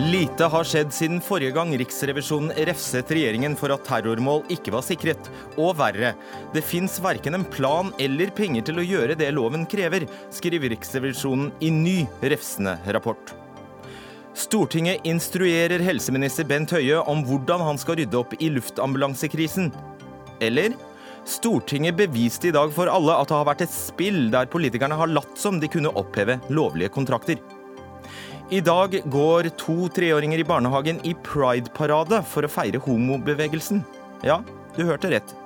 Lite har skjedd siden forrige gang Riksrevisjonen refset regjeringen for at terrormål ikke var sikret. Og verre, det fins verken en plan eller penger til å gjøre det loven krever, skriver Riksrevisjonen i ny refsende rapport. Stortinget instruerer helseminister Bent Høie om hvordan han skal rydde opp i luftambulansekrisen. Eller Stortinget beviste i dag for alle at det har vært et spill der politikerne har latt som de kunne oppheve lovlige kontrakter. I dag går to treåringer i barnehagen i Pride-parade for å feire homobevegelsen. Ja, du hørte rett.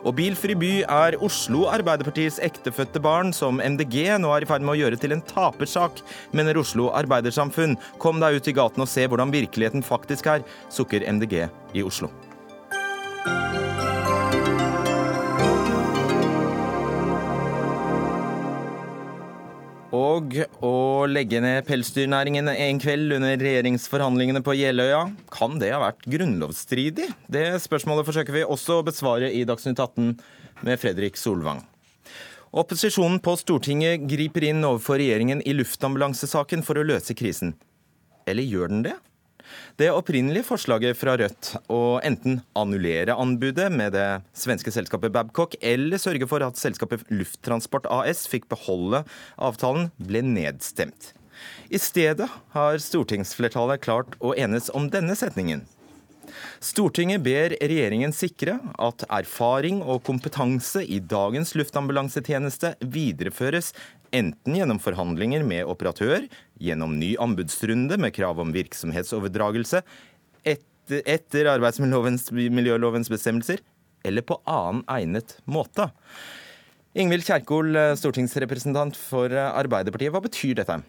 Og Bilfri by er Oslo Arbeiderpartiets ektefødte barn, som MDG nå er i ferd med å gjøre til en tapersak, mener Oslo Arbeidersamfunn. Kom deg ut i gaten og se hvordan virkeligheten faktisk er, sukker MDG i Oslo. Og å legge ned pelsdyrnæringen en kveld under regjeringsforhandlingene på Jeløya, kan det ha vært grunnlovsstridig? Det spørsmålet forsøker vi også å besvare i Dagsnytt 18 med Fredrik Solvang. Opposisjonen på Stortinget griper inn overfor regjeringen i luftambulansesaken for å løse krisen. Eller gjør den det? Det opprinnelige forslaget fra Rødt å enten annullere anbudet med det svenske selskapet Babcock, eller sørge for at selskapet Lufttransport AS fikk beholde avtalen, ble nedstemt. I stedet har stortingsflertallet klart å enes om denne setningen. Stortinget ber regjeringen sikre at erfaring og kompetanse i dagens luftambulansetjeneste videreføres enten gjennom forhandlinger med operatør, gjennom ny anbudsrunde med krav om virksomhetsoverdragelse, etter, etter arbeidsmiljølovens bestemmelser, eller på annen egnet måte. Ingvild Kjerkol, stortingsrepresentant for Arbeiderpartiet, hva betyr dette?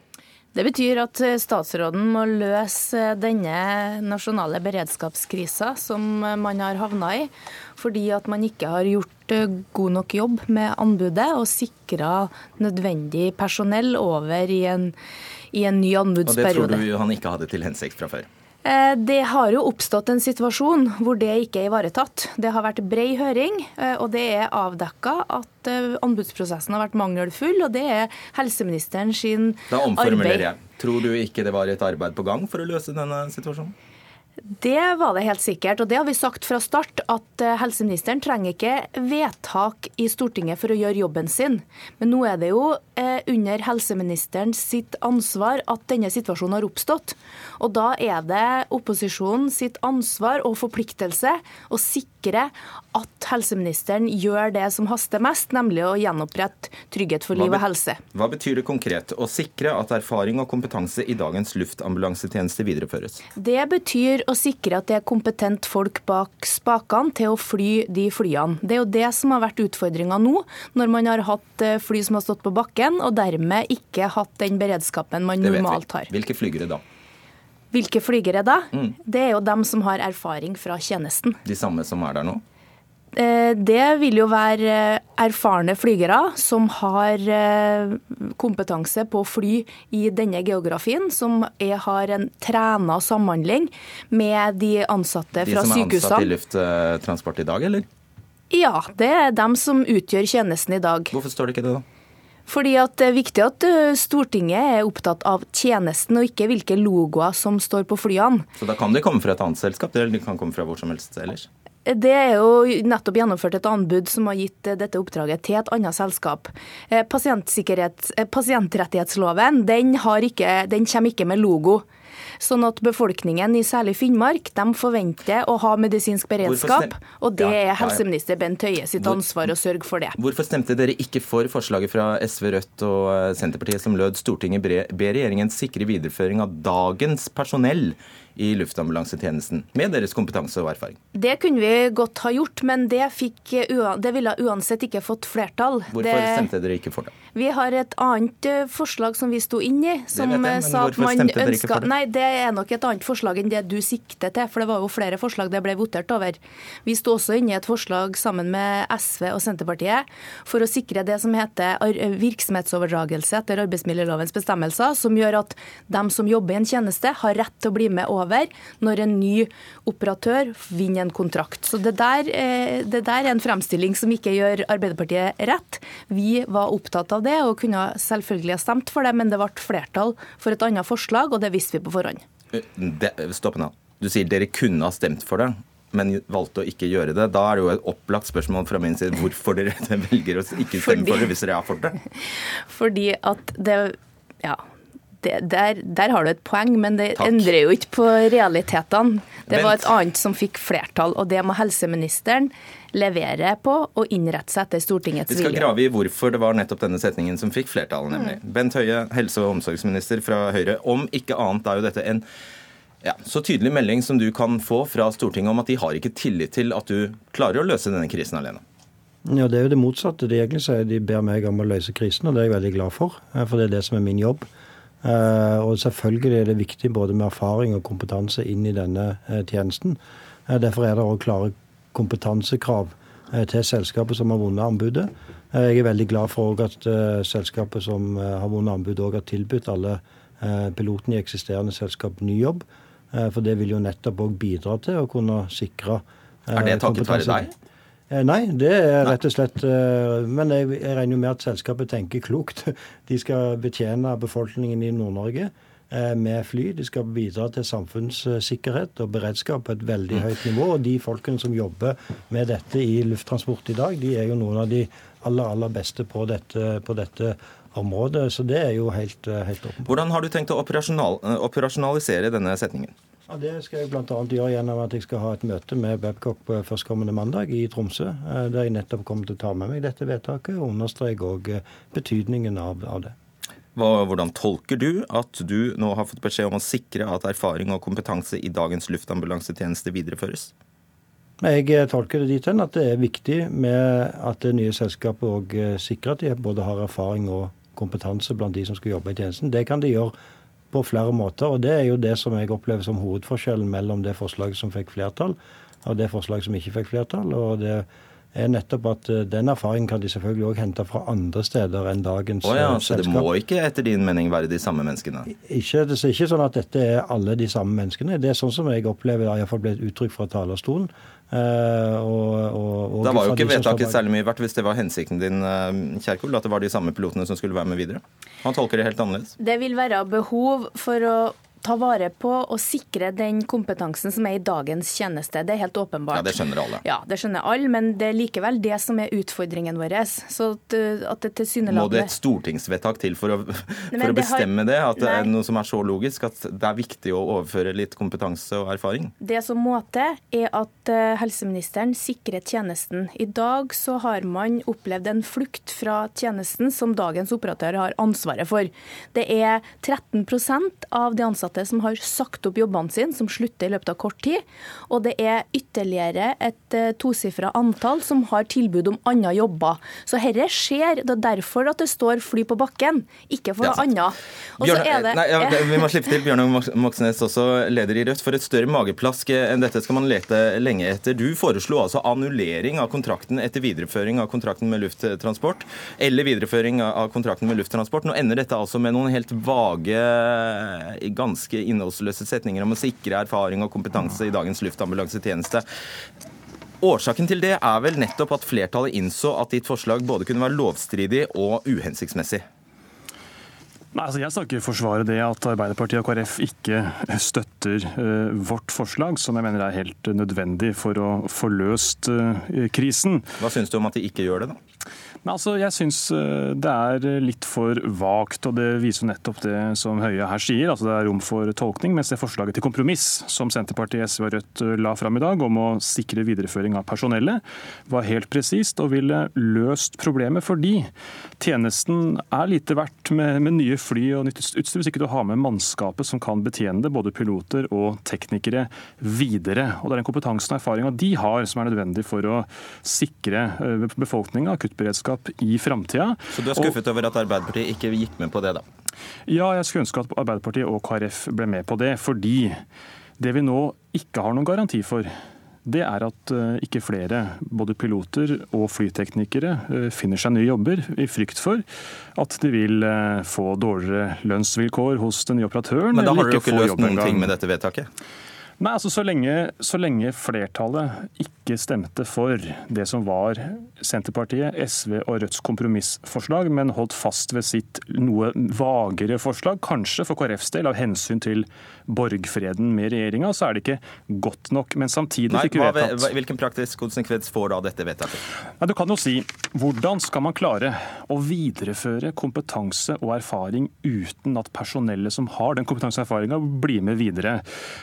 Det betyr at eh, statsråden må løse eh, denne nasjonale beredskapskrisa som eh, man har havna i, fordi at man ikke har gjort god nok jobb med anbudet og sikra nødvendig personell over i en, i en ny anbudsperiode. Og det tror du han ikke hadde til hensikt fra før? Eh, det har jo oppstått en situasjon hvor det ikke er ivaretatt. Det har vært brei høring, eh, og det er avdekka at eh, anbudsprosessen har vært mangelfull. Og det er helseministeren sin arbeid. Da omformulerer jeg. Tror du ikke det var et arbeid på gang for å løse denne situasjonen? Det var det helt sikkert, og det har vi sagt fra start. At eh, helseministeren trenger ikke vedtak i Stortinget for å gjøre jobben sin. Men nå er det jo eh, under helseministeren sitt ansvar at denne situasjonen har oppstått. Og da er det opposisjonen sitt ansvar og forpliktelse å sikre at helseministeren gjør det som haster mest, nemlig å gjenopprette trygghet for liv og helse. Hva betyr det konkret å sikre at erfaring og kompetanse i dagens luftambulansetjeneste videreføres? Det betyr å sikre at det er kompetent folk bak spakene til å fly de flyene. Det er jo det som har vært utfordringa nå, når man har hatt eh, fly som har stått på bakken, og dermed ikke hatt den beredskapen man normalt har. Hvilke flygere da? Hvilke flygere da? Mm. Det er jo dem som har erfaring fra tjenesten. De samme som er der nå? Eh, det vil jo være eh, erfarne flygere som har eh, kompetanse på å fly i denne geografien, som er, har en trena samhandling med de ansatte fra sykehusene. De som er ansatt i lufttransport i dag, eller? Ja, det er dem som utgjør tjenesten i dag. Hvorfor står det ikke det, da? Fordi at Det er viktig at Stortinget er opptatt av tjenesten, og ikke hvilke logoer som står på flyene. Så da kan de komme fra et annet selskap, eller de kan komme fra hvor som helst ellers? Det er jo nettopp gjennomført et anbud som har gitt eh, dette oppdraget til et annet selskap. Eh, eh, pasientrettighetsloven den, ikke, den kommer ikke med logo. Sånn at befolkningen i særlig Finnmark de forventer å ha medisinsk beredskap. Og det er helseminister Bent Høie sitt ansvar å sørge for det. Hvorfor stemte dere ikke for forslaget fra SV, Rødt og Senterpartiet som lød Stortinget ber regjeringen sikre videreføring av dagens personell i luftambulansetjenesten, med deres kompetanse og erfaring? Det kunne vi godt ha gjort, men det, fikk, det ville uansett ikke fått flertall. Hvorfor det, stemte dere ikke for det? Vi har et annet eh, forslag som vi sto inn i, som jeg, sa at man ønska Nei, det er nok et annet forslag enn det du sikter til, for det var jo flere forslag det ble votert over. Vi sto også inne i et forslag sammen med SV og Senterpartiet for å sikre det som heter virksomhetsoverdragelse etter arbeidsmiljølovens bestemmelser, som gjør at de som jobber i en tjeneste, har rett til å bli med over over når en ny operatør vinner en kontrakt. Så det der, eh, det der er en fremstilling som ikke gjør Arbeiderpartiet rett. Vi var opptatt av det og kunne selvfølgelig ha stemt for det, men det ble flertall for et annet forslag, og det visste vi på forhånd. Stopp nå. Du sier dere kunne ha stemt for det, men valgte å ikke gjøre det. Da er det jo et opplagt spørsmål fra min side hvorfor dere velger å ikke stemme Fordi... for det hvis dere er for det. Fordi at det Ja, det, der, der, har du et poeng, men det Takk. endrer jo ikke på realitetene. Det Vent. var et annet som fikk flertall, og det må helseministeren levere på og innrette seg etter Stortingets vilje. Vi skal grave i hvorfor det var nettopp denne setningen som fikk flertallet, nemlig. Mm. Bent Høie, helse- og omsorgsminister fra Høyre. Om ikke annet er jo dette en ja, så tydelig melding som du kan få fra Stortinget om at de har ikke tillit til at du klarer å løse denne krisen alene. Ja, Det er jo det motsatte. De egentlig sier de ber meg om å løse krisen, og det er jeg veldig glad for. Eh, for det er det som er min jobb. Eh, og selvfølgelig er det viktig både med erfaring og kompetanse inn i denne eh, tjenesten. Eh, derfor er det òg klare kompetansekrav til selskapet som har vunnet anbudet. Jeg er veldig glad for at selskapet som har vunnet anbudet, òg har tilbudt alle pilotene i eksisterende selskap ny jobb. For det vil jo nettopp òg bidra til å kunne sikre Er det takket være deg? Eh, nei, det er rett og slett eh, Men jeg, jeg regner jo med at selskapet tenker klokt. De skal betjene befolkningen i Nord-Norge eh, med fly. De skal bidra til samfunnssikkerhet og beredskap på et veldig mm. høyt nivå. Og de folkene som jobber med dette i lufttransport i dag, de er jo noen av de aller, aller beste på dette, på dette området. Så det er jo helt, helt åpent. Hvordan har du tenkt å operasjonalisere denne setningen? Ja, Det skal jeg bl.a. gjøre gjennom at jeg skal ha et møte med Babcock førstkommende mandag i Tromsø. Eh, der jeg nettopp kommer til å ta med meg dette vedtaket og understreke òg eh, betydningen av, av det. Hva, hvordan tolker du at du nå har fått beskjed om å sikre at erfaring og kompetanse i dagens luftambulansetjeneste videreføres? Jeg eh, tolker det dit hen at det er viktig med at det nye selskapet òg sikrer at de både har erfaring og kompetanse blant de som skal jobbe i tjenesten. Det kan de gjøre på flere måter. og Det er jo det som jeg opplever som hovedforskjellen mellom det forslaget som fikk flertall, og det forslaget som ikke fikk flertall. og det er nettopp at eh, Den erfaringen kan de selvfølgelig òg hente fra andre steder enn dagens oh ja, eh, Så det må ikke etter din mening være de samme menneskene? Ikke, det er ikke sånn at dette er alle de samme menneskene. Det er sånn som jeg opplever det iallfall ble et uttrykk fra talerstolen. Uh, og, og, og da var jo ikke vedtaket særlig mye verdt hvis det var hensikten din Kjerkol, at det var de samme pilotene som skulle være med videre? Han tolker det helt annerledes? Det vil være behov for å ta vare på og sikre den kompetansen som er i dagens tjeneste. Det er helt åpenbart. Ja, Det skjønner alle. Ja, det skjønner alle, men det er likevel det som er utfordringen vår. Så at, det Må det et stortingsvedtak til for å, for å bestemme det, har... det? At det er noe som er så logisk at det er viktig å overføre litt kompetanse og erfaring? Det som må til, er at eh, helseministeren sikrer tjenesten. I dag så har man opplevd en flukt fra tjenesten som dagens operatør har ansvaret for. Det er 13% av de ansatte ansatte som har sagt opp jobbene sine, som slutter i løpet av kort tid. Og det er ytterligere et uh, tosifra antall som har tilbud om andre jobber. Så dette skjer. Det er derfor at det står fly på bakken, ikke for noe annet. Det, nei, ja, vi må slippe til Bjørnar Moxnes, også leder i Rødt. For et større mageplask enn dette skal man lete lenge etter. Du foreslo altså annullering av kontrakten etter videreføring av kontrakten med Lufttransport, eller videreføring av kontrakten med Lufttransport. Nå ender dette altså med noen helt vage, ganske ganske innholdsløse setninger om å sikre erfaring og kompetanse i dagens luftambulansetjeneste. Årsaken til det er vel nettopp at flertallet innså at ditt forslag både kunne være lovstridig og uhensiktsmessig. Nei, altså jeg skal ikke forsvare det at Arbeiderpartiet og KrF ikke støtter uh, vårt forslag, som jeg mener er helt nødvendig for å få løst uh, krisen. Hva syns du om at de ikke gjør det, da? Men altså, jeg syns eh, det er litt for vagt, og det viser nettopp det som Høie her sier. altså Det er rom for tolkning, mens det forslaget til kompromiss som Senterpartiet, SV og Rødt eh, la fram i dag, om å sikre videreføring av personellet, var helt presist og ville løst problemet fordi tjenesten er lite verdt med, med nye fly og nytt utstyr hvis ikke du har med mannskapet som kan betjene det, både piloter og teknikere, videre. Og Det er den kompetansen og erfaringa de har som er nødvendig for å sikre befolkninga befolkninga akuttberedskap i framtida. Så du er skuffet og, over at Arbeiderpartiet ikke gikk med på det, da? Ja, jeg skulle ønske at Arbeiderpartiet og KrF ble med på det. Fordi det vi nå ikke har noen garanti for, det er at eh, ikke flere, både piloter og flyteknikere, eh, finner seg nye jobber i frykt for at de vil eh, få dårligere lønnsvilkår hos den nye operatøren. Men da har dere jo ikke løst noen ting med dette vedtaket? Nei, altså så lenge, så lenge, flertallet ikke stemte for det som var Senterpartiet, SV og Rødts kompromissforslag, men holdt fast ved sitt noe vagere forslag, kanskje for KrFs del av hensyn til borgfreden med regjeringa, så er det ikke godt nok. Men samtidig fikk vi vedtatt Hvilken praktisk konsekvens får da dette vedtaket? Nei, du kan jo si hvordan skal man klare å videreføre kompetanse og erfaring uten at personellet som har den kompetanse og erfaringa, blir med videre?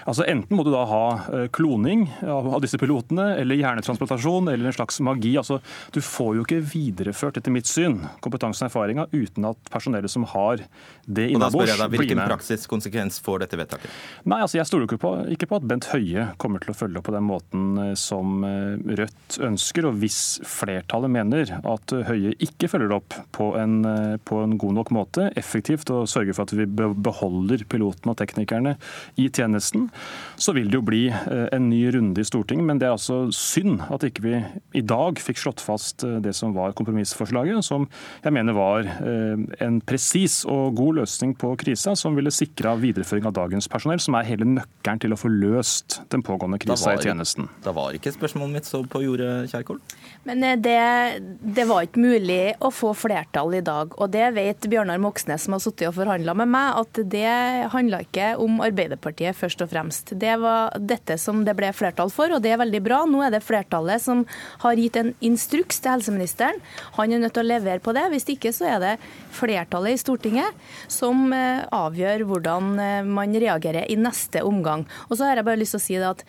Altså Enten må du da ha eh, kloning av disse pilotene, eller hjernetransplantasjon, eller en slags magi. Altså, du får jo ikke videreført, etter mitt syn, kompetansen og erfaringa uten at personellet som har det innabords, blir med. Hvilken praktisk konsekvens får dette vedtaket? Nei, altså Jeg stoler ikke på, ikke på at Bent Høie kommer til å følge opp på den måten eh, som eh, Rødt ønsker. Og hvis flertallet mener at Høie ikke følger opp på en, på en god nok måte, effektivt, og sørger for at vi beholder pilotene og teknikerne i tjenesten, så vil det jo bli eh, en ny runde i Stortinget. Men det er altså synd at ikke vi i dag fikk slått fast eh, det som var kompromissforslaget, som jeg mener var eh, en presis og god løsning på krisa, som ville sikra videreføring av dagens personell, som er hele nøkkelen til å få løst den pågående krisa i tjenesten. Da var ikke spørsmålet mitt så på jordet, Kjerkol? Men det, det, var ikke mulig å få flertall i dag. Og det vet Bjørnar Moxnes, som har sittet og forhandla med meg, at det handla ikke om Arbeiderpartiet først og fremst. Det var dette som det ble flertall for, og det er veldig bra. Nå er det flertallet som har gitt en instruks til helseministeren. Han er nødt til å levere på det. Hvis ikke så er det flertallet i Stortinget som eh, avgjør hvordan eh, man reagerer i neste omgang. Og så har jeg bare lyst til å si det at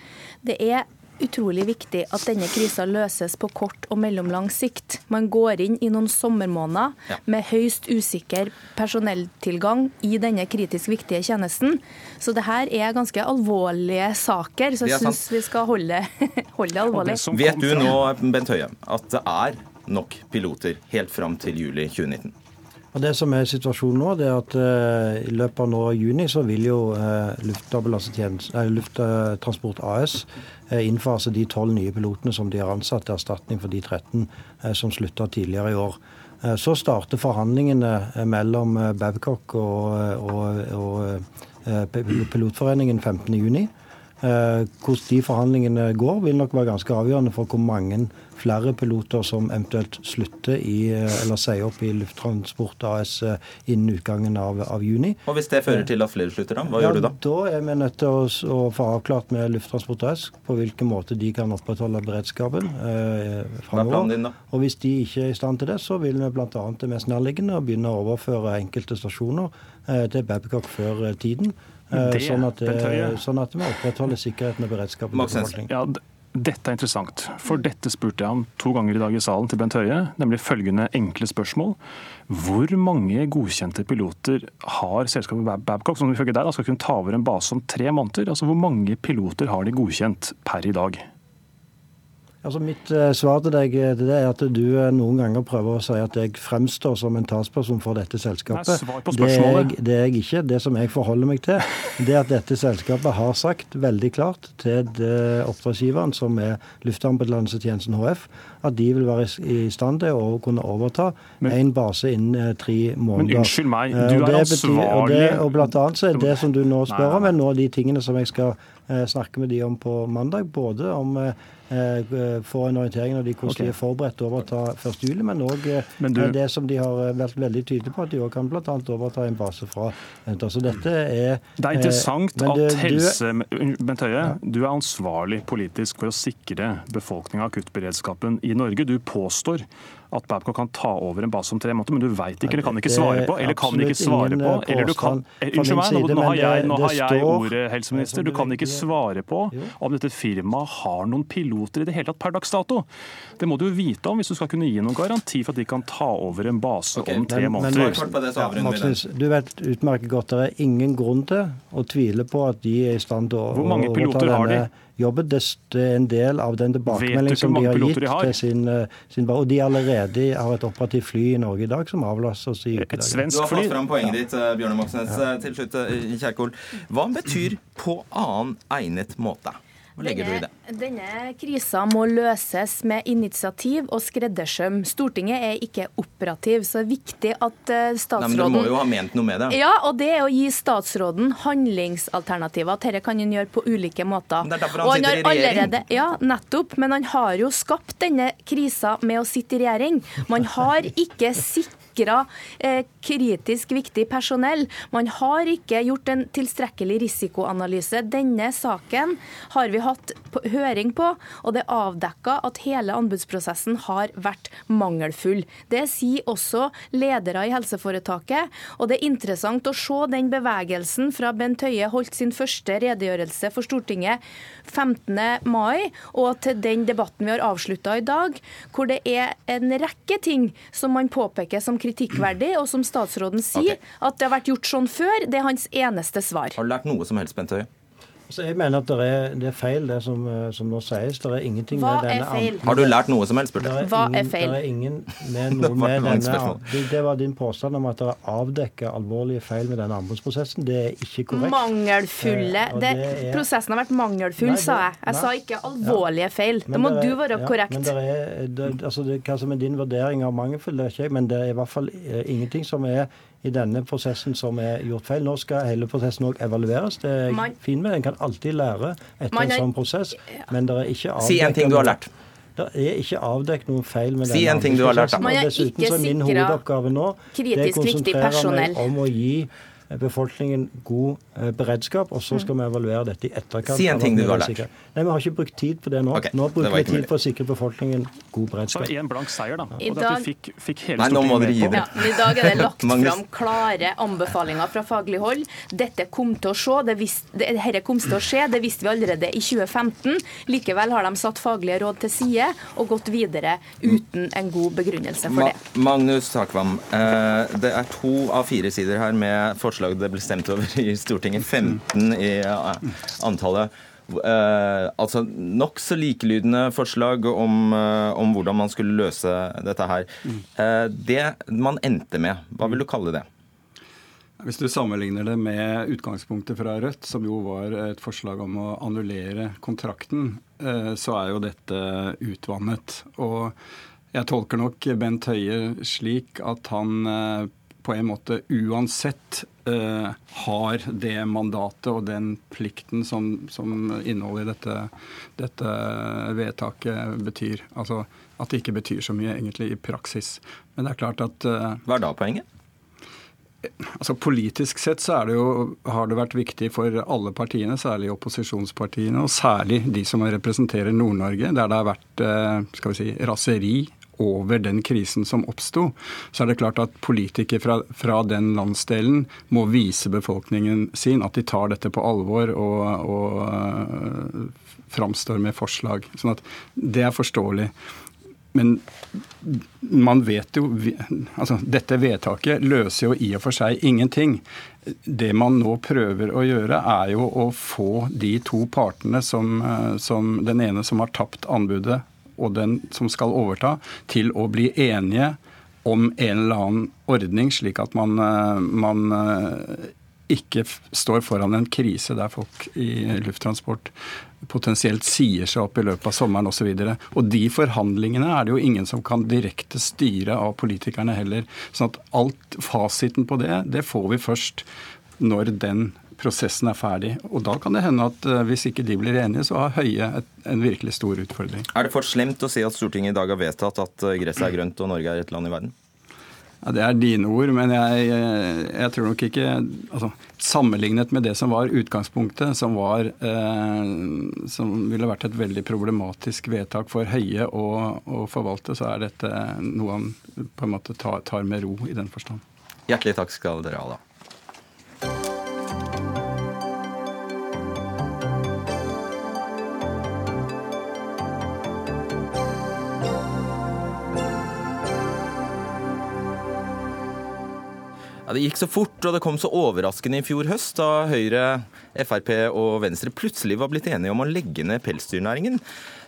det er utrolig viktig at denne krisa løses på kort og mellomlang sikt. Man går inn i noen sommermåneder ja. med høyst usikker personelltilgang i denne kritisk viktige tjenesten. Så det her er ganske alvorlige saker, så jeg syns vi skal holde, holde det alvorlig. Det Vet du nå, Bent Høie, at det er nok piloter helt fram til juli 2019? Og Det som er situasjonen nå, det er at uh, i løpet av nå juni så vil jo uh, Lufttransport AS uh, innfase de tolv nye pilotene som de har ansatt til erstatning for de 13 uh, som slutta tidligere i år. Så starter forhandlingene mellom Babcock og, og, og Pilotforeningen 15.6. Hvordan de forhandlingene går, vil nok være ganske avgjørende for hvor mange flere piloter som eventuelt slutter i, eller sier opp i Lufttransport AS eh, innen utgangen av, av, juni. Og Hvis det fører til at flere slutter, da? Hva ja, gjør du da? Da er vi nødt til å, å, få avklart med Lufttransport AS på hvilken måte de kan opprettholde beredskapen eh, framover. Og hvis de ikke er i stand til det, så vil vi bl.a. det mest nærliggende å begynne å overføre enkelte stasjoner eh, til Babcock før eh, tiden. Det, sånn, at, sånn, at, vi opprettholder sikkerheten og beredskapen. Ja, dette er interessant, for dette spurte jeg om to ganger i dag i salen til Bent Høie, nemlig følgende enkle spørsmål. Hvor mange godkjente piloter har selskapet Babcock, som ifølge deg skal kunne ta over en base om tre måneder? Altså Hvor mange piloter har de godkjent per i dag? Altså Mitt uh, svar til deg til det er at du uh, noen ganger prøver å si at jeg fremstår som en talsperson for dette selskapet. Det, er jeg, det er jeg ikke. Det som jeg forholder meg til, det er at dette selskapet har sagt veldig klart til oppdragsgiveren, som er Luftambulansetjenesten HF, at de vil være i stand til å kunne overta en base innen tre måneder. Men unnskyld meg, du er ansvarlig og, det, og blant annet så er det som du nå spør om, er nå de tingene som jeg skal snakke med de om på mandag. Både om Eh, få en orientering når de hvordan okay. de er forberedt til å overta 1.7, men òg du... det som de har eh, vært veldig tydelige på, at de òg kan bl.a. overta en base fra Så dette er Det er interessant eh, at helse... Bent Høie, ja. du er ansvarlig politisk for å sikre befolkninga akuttberedskapen i Norge. Du påstår at Babcock kan ta over en base om tre måneder, men du veit ikke, eller kan ikke svare på, eller kan ikke svare på eller du kan, Unnskyld meg, nå, nå har jeg, nå har jeg ordet, helseminister. Du kan ikke svare på om dette firmaet har noen piloter i det hele tatt per dags dato. Det må du vite om hvis du skal kunne gi noen garanti for at de kan ta over en base okay, om tre men, måneder. Men, du vet utmerket godt det er ingen grunn til å tvile på at de er i stand til å Hvor mange piloter har de? Jobben. Det er en del av den tilbakemeldingen som de har gitt har? til sin, eh, sin Og de allerede har et operativt fly i Norge i dag som avlaster oss i ukedagen. Du har fått fram poenget ditt, eh, Bjørnar Moxnes. Ja. Eh, til slutt, Kjerkol. Hva betyr 'på annen egnet måte'? Hva legger denne, du i det? Denne krisa må løses med initiativ og skreddersøm. Stortinget er ikke operativ, så det er viktig at statsråden Nei, men Du må jo ha ment noe med det? Ja, og det er å gi statsråden handlingsalternativer. Dette kan han gjøre på ulike måter. Men det er derfor han, han sitter i regjering. Allerede, ja, nettopp. Men han har jo skapt denne krisa med å sitte i regjering. Man har ikke sikret sikra eh, kritisk viktig personell. Man har ikke gjort en tilstrekkelig risikoanalyse. Denne saken har vi hatt høring på, og det er avdekka at hele anbudsprosessen har vært mangelfull. Det sier også ledere i helseforetaket. Og det er interessant å se den bevegelsen fra Bent Høie holdt sin første redegjørelse for Stortinget 15. mai, og til den debatten vi har avslutta i dag, hvor det er en rekke ting som man påpeker som kritikkverdig, og som statsråden sier okay. at det har vært gjort sånn før. Det er hans eneste svar. Har du lært noe som helst, Bent Høie? Altså, jeg mener at det er, det er feil, det som, eh, som, nå sies. Det er ingenting Hva med denne er feil? Har du lært noe som helst, spurte jeg. Hva er feil? Det er ingen med noe med denne, det, det, var din påstand om at det er avdekket alvorlige feil med denne anbudsprosessen. Det er ikke korrekt. Mangelfulle eh, det, er, Prosessen har vært mangelfull, nei, sa jeg. Jeg nei, sa ikke alvorlige ja. feil. Da må er, du være ja, korrekt. Men det er, det, altså, hva som er din vurdering av mangelfull, det er ikke jeg, men det er i hvert fall eh, ingenting som er i denne prosessen som er gjort feil. Nå skal hele prosessen òg evalueres. Det er jeg fin med. En kan alltid lære etter en sånn prosess, men det er ikke avdekket Si en ting du har lært. Det er ikke avdekket noen feil med si denne anbudsprosessen. Og dessuten så er min hovedoppgave nå det er å konsentrere meg om å gi befolkningen god eh, beredskap, og så skal vi evaluere dette i etterkant. Si en ting du har lært. Nei, Vi har ikke brukt tid på det nå. Okay, nå bruker vi tid på å sikre befolkningen god beredskap. Så en blank seier, da. I dag, og fikk, fikk hele Nei, nå må dere gi Ja, I dag er det lagt fram klare anbefalinger fra faglig hold. Dette kom til å se, det visst, det, dette kom til å skje, det visste vi allerede i 2015. Likevel har de satt faglige råd til side og gått videre uten en god begrunnelse for det. Ma Magnus Takvam, eh, det er to av fire sider her med forslag forslag det ble stemt over i Stortinget. 15 i antallet. Uh, altså Nokså likelydende forslag om, uh, om, hvordan man skulle løse dette her. Uh, det man endte med, hva vil du kalle det? Hvis du sammenligner det med utgangspunktet fra Rødt, som jo var et forslag om å annullere kontrakten, så er jo dette utvannet. Og jeg tolker nok Bent Høie slik at han på en måte uansett uh, har det mandatet og den plikten som, som innholdet i dette, dette, vedtaket betyr. Altså at det ikke betyr så mye egentlig i praksis. Men det er klart at uh, Hva er da poenget? Altså Politisk sett så det jo, har det vært viktig for alle partiene, særlig opposisjonspartiene, og særlig de som representerer Nord-Norge, der det har vært uh, skal vi si, raseri over den krisen som oppsto, så er det klart at politikere fra, fra, den landsdelen må vise befolkningen sin at de tar dette på alvor og, og uh, framstår med forslag. Sånn at det er forståelig. Men man vet jo altså Dette vedtaket løser jo i og for seg ingenting. Det man nå prøver å gjøre, er jo å få de to partene som, eh, som Den ene som har tapt anbudet, og den som skal overta, til å bli enige om en eller annen ordning, slik at man, eh, man eh, ikke står foran en krise der folk i lufttransport potensielt sier seg opp i løpet av sommeren osv. Og, så og de forhandlingene er det jo ingen som kan direkte styre av politikerne heller. sånn at alt fasiten på det, det får vi først når den prosessen er ferdig. Og da kan det hende at uh, hvis ikke de blir enige, så har Høie en virkelig stor utfordring. Er det for slemt å si at Stortinget i dag har vedtatt at uh, gresset er grønt og Norge er et land i verden? Ja, Det er dine ord, men jeg, jeg tror nok ikke altså, Sammenlignet med det som var utgangspunktet, som, var, eh, som ville vært et veldig problematisk vedtak for Høie å, å, forvalte, så er dette noe han på en måte tar, tar med ro i den forstand. Hjertelig takk skal dere ha, da. Ja, Det gikk så fort, og det kom så overraskende i fjor høst, da Høyre, Frp og Venstre plutselig var blitt enige om å legge ned pelsdyrnæringen.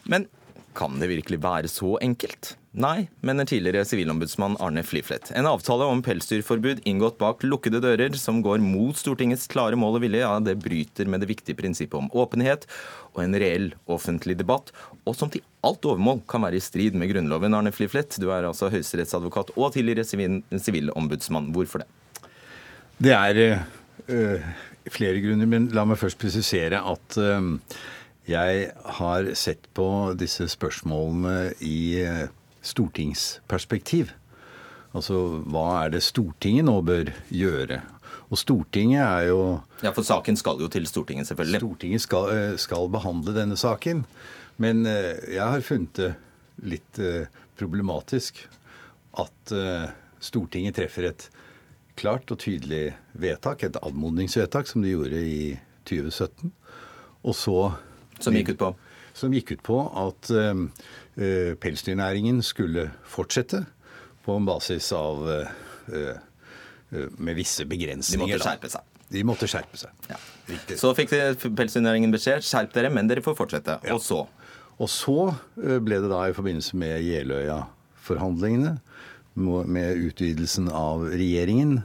Men Kan det virkelig være så enkelt? Nei, mener tidligere sivilombudsmann Arne Fliflet. En avtale om pelsdyrforbud inngått bak lukkede dører, som går mot Stortingets klare mål og vilje, ja, det bryter med det viktige prinsippet om åpenhet og en reell offentlig debatt, og som til alt overmål kan være i strid med Grunnloven. Arne Fliflet, du er altså høyesterettsadvokat og tidligere sivilombudsmann. Hvorfor det? Det er øh, flere grunner, men la meg først presisere at øh, jeg har sett på disse spørsmålene i eh, stortingsperspektiv. Altså hva er det Stortinget nå bør gjøre? Og Stortinget er jo Ja, for saken skal jo til Stortinget, selvfølgelig. Stortinget skal, skal behandle denne saken. Men jeg har funnet det litt problematisk at Stortinget treffer et klart og tydelig vedtak, et anmodningsvedtak, som de gjorde i 2017. Og så som gikk ut på? Som gikk ut på at uh, pelsdyrnæringen skulle fortsette på en basis av uh, Med visse begrensninger. De måtte skjerpe seg. De måtte skjerpe seg. Ja. Så fikk pelsdyrnæringen beskjed skjerp dere, men dere får fortsette. Ja. Og så? Og så ble det da i forbindelse med Jeløya-forhandlingene, med utvidelsen av regjeringen,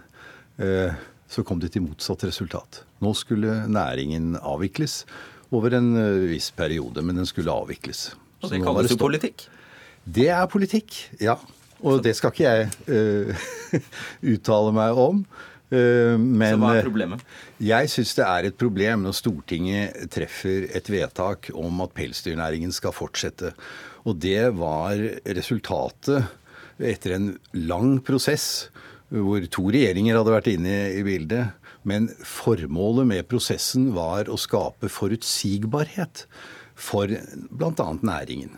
så kom det til motsatt resultat. Nå skulle næringen avvikles over en eh, viss periode, men den skulle avvikles. Og Det kalles jo politikk? Det er politikk, ja. Og det skal ikke jeg uh, uttale meg om. Uh, men Så hva er problemet? jeg syns det er et problem når Stortinget treffer et vedtak om at pelsdyrnæringen skal fortsette. Og det var resultatet etter en lang prosess hvor to regjeringer hadde vært inne i bildet men formålet med prosessen var å skape forutsigbarhet for bl.a. næringen.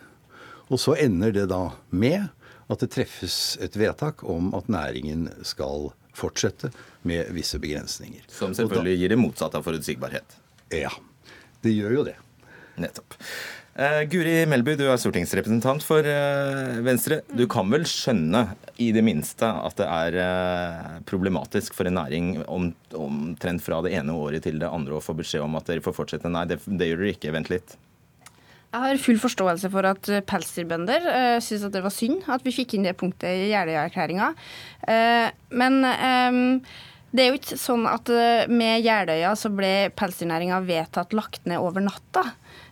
Og så ender det da med at det treffes et vedtak om at næringen skal fortsette med visse begrensninger. Som selvfølgelig da, gir det motsatte av forutsigbarhet. Ja, det gjør jo det. Nettopp. Uh, Guri Melby, du er stortingsrepresentant for uh, Venstre. Du kan vel skjønne i det minste at det er uh, problematisk for en næring om, omtrent fra det ene året til det andre å få beskjed om at dere får fortsette? Nei, det, det gjør dere ikke. Vent litt. Jeg har full forståelse for at pelsdyrbønder uh, syns det var synd at vi fikk inn det punktet i Jeløya-erklæringa. men um, det er jo ikke sånn at med Jeløya så ble pelsdyrnæringa vedtatt lagt ned over natta.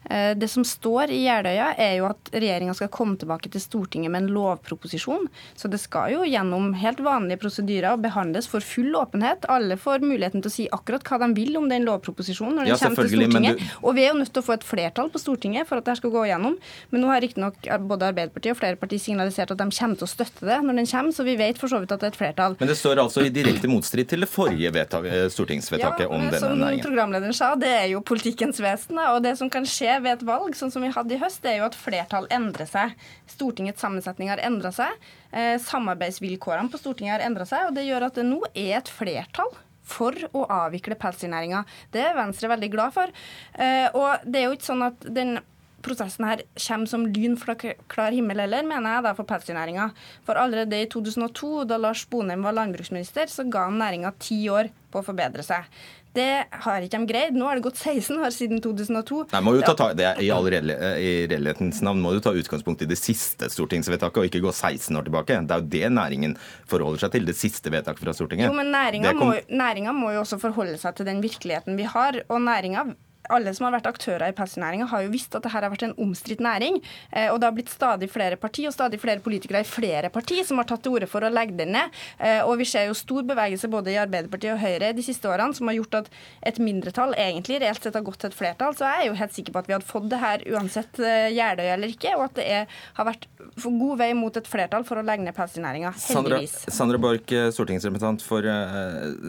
Eh, det som står i Jeløya, er jo at regjeringa skal komme tilbake til Stortinget med en lovproposisjon. Så det skal jo gjennom helt vanlige prosedyrer og behandles for full åpenhet. Alle får muligheten til å si akkurat hva de vil om den lovproposisjonen når den ja, kommer til Stortinget. Du... Og vi er jo nødt til å få et flertall på Stortinget for at det skal gå gjennom. Men nå har riktignok både Arbeiderpartiet og flere partier signalisert at de kommer til å støtte det når den kommer, så vi vet for så vidt at det er et flertall. Men det står altså i direkte motstrid til det forrige eh, stortingsvedtaket ja, om denne næringen? Som programlederen sa, det er jo politikkens vesen. Og det som kan skje ved et valg, sånn som vi hadde i høst, det er jo at flertall endrer seg. Stortingets sammensetning har endra seg. Eh, samarbeidsvilkårene på Stortinget har endra seg, og det gjør at det nå er et flertall for å avvikle pelsdyrnæringa. Det er Venstre veldig glad for. Eh, og det er jo ikke sånn at den prosessen her kommer som lyn fra klar himmel heller, mener jeg da for pelsdyrnæringa. For allerede i 2002, da Lars Bonheim var landbruksminister, så ga han næringa ti år på å forbedre seg. Det har ikke de greid. Nå har det gått 16 år siden 2002. Nei, må jo ta, ta, det I all redelighetens navn må du ta utgangspunkt i det siste stortingsvedtaket, og ikke gå 16 år tilbake. Det er jo det næringen forholder seg til. Det siste vedtaket fra Stortinget. Jo, men næringa, kom... må, må, jo også forholde seg til den virkeligheten vi har. Og næringa alle som har vært aktører i pelsdyrnæringa, har jo visst at dette har vært en omstridt næring. Eh, og det har blitt stadig flere parti og stadig flere politikere i flere parti som har tatt til orde for å legge den ned. Eh, og vi ser jo stor bevegelse både i Arbeiderpartiet og Høyre de siste årene som har gjort at et mindretall egentlig reelt sett har gått til et flertall. Så jeg er jo helt sikker på at vi hadde fått det her uansett eh, Jeløya eller ikke, og at det er, har vært god vei mot et flertall for å legge ned pelsdyrnæringa. Heldigvis. Sandra, Sandra Borch, stortingsrepresentant for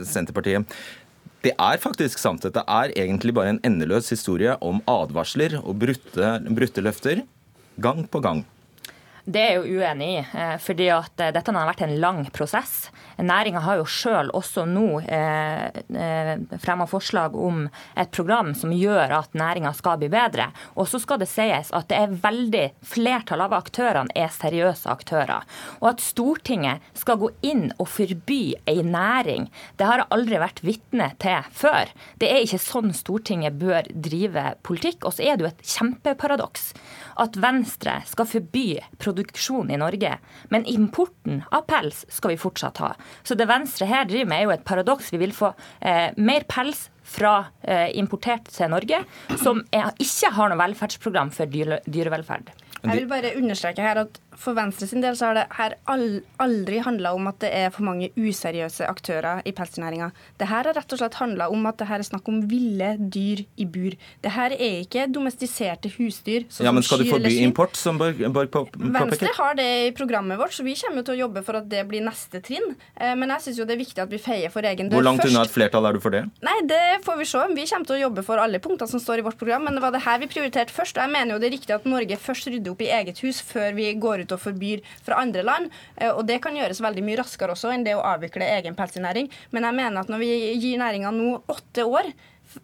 Senterpartiet. Det er faktisk sant. Dette er egentlig bare en endeløs historie om advarsler og brutte, løfter gang på gang. Det er jeg jo uenig i, eh, fordi at eh, dette har vært en lang prosess. Næringa har jo sjøl også nå eh, fremma forslag om et program som gjør at næringa skal bli bedre. Og så skal det sies at det er veldig flertall av aktørene er seriøse aktører. Og at Stortinget skal gå inn og forby ei næring, det har jeg aldri vært vitne til før. Det er ikke sånn Stortinget bør drive politikk. Og så er det jo et kjempeparadoks at Venstre skal forby produksjon i Norge, men importen av pels skal vi fortsatt ha. Så det Venstre her driver med, er jo et paradoks. Vi vil få eh, mer pels fra eh, importert til Norge, som er, ikke har noe velferdsprogram for dyre, dyrevelferd. Jeg vil bare understreke her at for Venstre sin del så har det her aldri handla om at det er for mange useriøse aktører i pelsdyrnæringa. Det her har rett og slett handla om at det her er snakk om ville dyr i bur. Det her er ikke domestiserte husdyr. ja, Men skal du forby import, som Borg, Borg påpeker? Venstre har det i programmet vårt, så vi kommer til å jobbe for at det blir neste trinn. Eh, men jeg syns jo det er viktig at vi feier for egen dør først. Hvor langt unna et flertall er du for det? Nei, det får vi se. Vi kommer til å jobbe for alle punktene som står i vårt program, men det var det her vi prioriterte først. Og jeg mener jo det er riktig at Norge først rydder opp i eget hus før vi går ut og forbyr fra andre land. Eh, og det kan gjøres veldig mye raskere også enn det å avvikle egen pelsdyrnæring. Men jeg mener at når vi gir næringa nå åtte år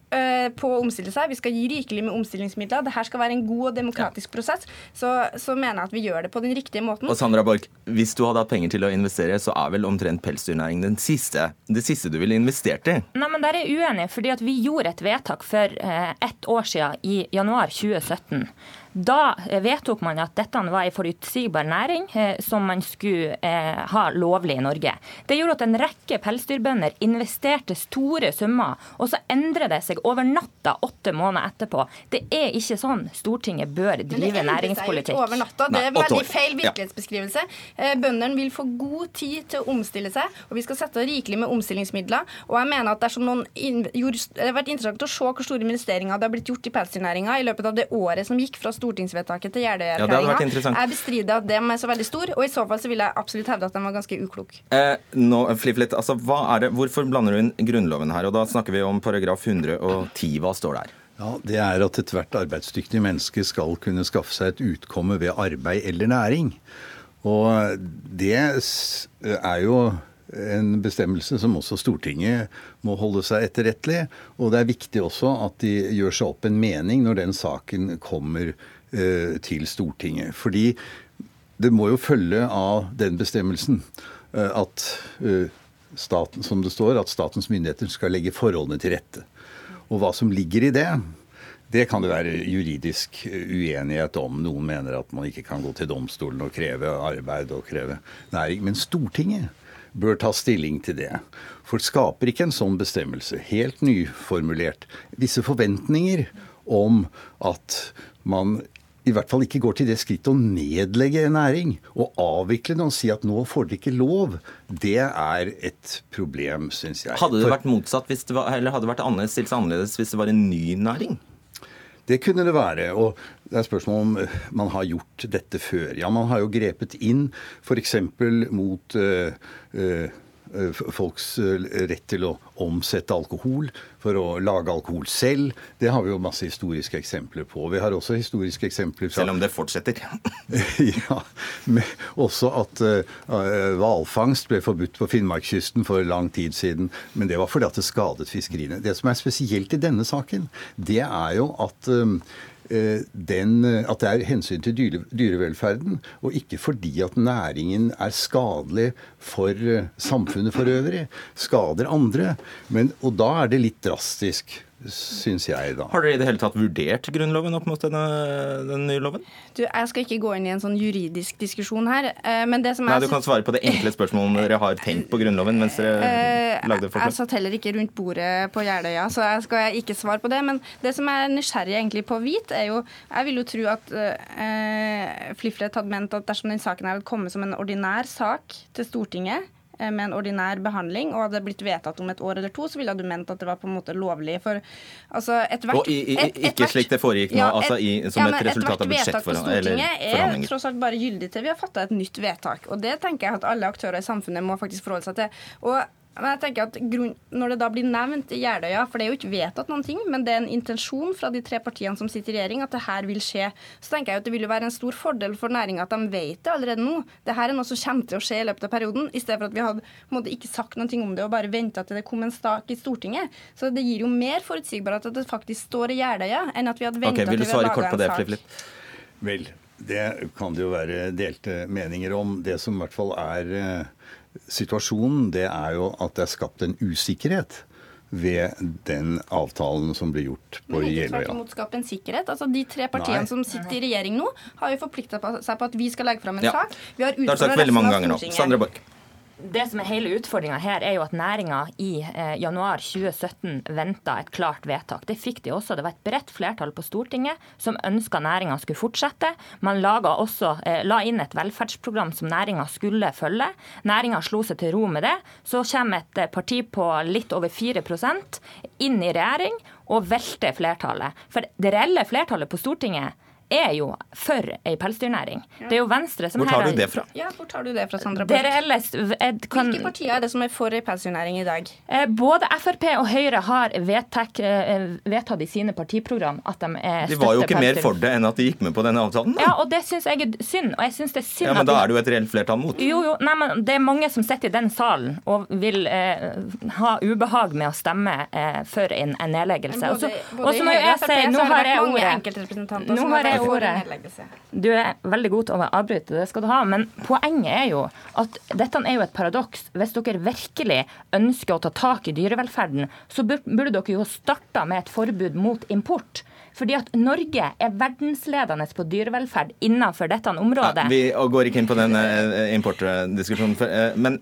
Eh, på å omstille seg. Vi skal gi rikelig med omstillingsmidler. Dette skal være en god og demokratisk ja. prosess. Så, så, mener jeg at vi gjør det på den riktige måten. Og Sandra Borch, hvis du hadde hatt penger til å investere, så er vel omtrent pelsdyrnæring den siste, det siste du ville investert i? Nei, men Der er jeg uenig, fordi at vi gjorde et vedtak for eh, ett år siden, i januar 2017. Da vedtok man at dette var en forutsigbar næring eh, som man skulle eh, ha lovlig i Norge. Det gjorde at en rekke pelsdyrbønder investerte store summer, og så endrer det seg over natta åtte måneder etterpå. Det er ikke sånn Stortinget bør drive næringspolitikk. Men Det over natta. Det er veldig feil virkelighetsbeskrivelse. Eh, bøndene vil få god tid til å omstille seg, og vi skal sette rikelig med omstillingsmidler. Og jeg mener at dersom noen gjorde, Det har vært interessant å se hvor store investeringer det har blitt gjort i pelsdyrnæringa i løpet av det året som gikk fra Stortinget stortingsvedtaket til Jeløya-erklæringa. Ja, jeg bestrider at de er så veldig stor, og i så fall så vil jeg absolutt hevde at de var ganske uklok. Eh, nå, Fliflet, altså, hva er det, hvorfor blander du inn Grunnloven her? Og da snakker vi om paragraf 110. Hva står der? Ja, Det er at ethvert arbeidsdyktig menneske skal kunne skaffe seg et utkomme ved arbeid eller næring. Og det er jo en bestemmelse som også Stortinget må holde seg etterrettelig. Og det er viktig også at de gjør seg opp en mening når den saken kommer til Stortinget. Fordi det må jo følge av den bestemmelsen eh, at eh, staten, som det står, at statens myndigheter skal legge forholdene til rette. Og hva som ligger i det, det kan det være juridisk uenighet om. Noen mener at man ikke kan gå til domstolen og kreve arbeid og kreve næring. Men Stortinget bør ta stilling til det. For det skaper ikke en sånn bestemmelse, helt nyformulert, visse forventninger om at man i hvert fall ikke går til det skrittet å nedlegge en næring og avvikle den og si at nå får dere ikke lov, det er et problem, syns jeg. Hadde det vært motsatt, var, eller hadde det vært annerledes, stilt annerledes hvis det var en ny næring? Det kunne det være. og det er spørsmål om eh, man har gjort dette før. Ja, man har jo grepet inn f.eks. mot uh, Eh, folks eh, rett til å omsette alkohol for å lage alkohol selv. Det har vi jo masse historiske eksempler på. Vi har også historiske eksempler fra Selv om det fortsetter? ja. også at uh, ble forbudt på Finnmarkskysten for lang tid siden. Men det var fordi at det skadet fiskeriene. Det som er spesielt i denne saken, det er jo at Eh, den, eh, at det er hensyn til dyre, dyrevelferden, og ikke fordi at næringen er skadelig for eh, samfunnet for øvrig. Skader andre. Men, og da er det litt drastisk syns jeg, da. Har dere i det hele tatt vurdert Grunnloven opp mot denne, den nye loven? Du, Jeg skal ikke gå inn i en sånn juridisk diskusjon her. Eh, men det som Nei, Du kan svare på det enkle spørsmålet om dere har tenkt på Grunnloven mens dere uh, lagde forslag. Jeg satt heller ikke rundt bordet på Jeløya, så jeg skal ikke svare på det. Men det som jeg er nysgjerrig egentlig på å vite, er jo Jeg vil jo tro at uh, Fliflet hadde ment at dersom den saken hadde kommet som en ordinær sak til Stortinget, med en ordinær behandling og hadde blitt vedtatt om et år eller to, så ville du ment at det var på en måte lovlig. For altså ethvert Og i, i, et, et, ikke slik det foregikk nå, ja, altså i, som ja, et resultat av budsjettforhandlinger? Vedtak på Stortinget er tross alt bare gyldig til vi har fatta et nytt vedtak. Og det tenker jeg at alle aktører i samfunnet må faktisk forholde seg til. Og Men jeg tenker at grunn, Når det da blir nevnt i Jeløya, for det er jo ikke vedtatt noen ting, men det er en intensjon fra de tre partiene som sitter i regjering, at det her vil skje, så tenker jeg at det vil jo være en stor fordel for næringa at de vet det allerede nå. Det her er noe som kommer til å skje i løpet av perioden, i stedet for at vi hadde måte, ikke sagt noe om det og bare venta til det kom en stak i Stortinget. Så det gir jo mer forutsigbarhet at det faktisk står i Jeløya, enn at vi hadde venta okay, til vi hadde laga en sak. Vel, det kan det jo være delte meninger om. Det som i hvert fall er eh, situasjonen, det er jo at det er skapt en usikkerhet ved den avtalen som ble gjort på Jeløya. Men ikke tvert en sikkerhet. Altså, De tre partiene Nei. som sitter i regjering nå, har jo forplikta seg på at vi skal legge fram en ja. sak. Vi har utfordra resten av Stortinget. Sandra Borch det som er hele utfordringa her, er jo at næringa i eh, januar 2017 venta et klart vedtak. Det fikk de også. Det var et bredt flertall på Stortinget som ønska næringa skulle fortsette. Man også, eh, la inn et velferdsprogram som næringa skulle følge. Næringa slo seg til ro med det. Så kommer et eh, parti på litt over 4% inn i regjering og velter flertallet. For det reelle flertallet på Stortinget er jo for ei pelsdyrnæring. Ja. Det er jo Venstre som Hvor tar du det fra? Ja, hvor tar du det fra, Sandra Borch? Ellers, kan... Hvilke partier er det som er for ei pelsdyrnæring i dag? Eh, både Frp og Høyre har vedtak, eh, vedtatt i sine partiprogram at de er De var jo ikke mer for det enn at de gikk med på denne avtalen? Da. Ja, og det syns jeg er synd. Og jeg synes det er synd ja, Men da er det jo et reelt flertall mot? Jo, jo. Nei, men det er mange som sitter i den salen og vil eh, ha ubehag med å stemme eh, for en, en nedleggelse. Og så må jeg si, nå har jeg ordet. Nå har jeg ordet. Du er veldig god til å avbryte, det skal du ha. Men poenget er jo at dette er jo et paradoks. Hvis dere virkelig ønsker å ta tak i dyrevelferden, så burde dere jo starta med et forbud mot import. Fordi at Norge er verdensledende på dyrevelferd innenfor dette området. Ja, vi går ikke inn på den uh, importdiskusjonen. Uh, men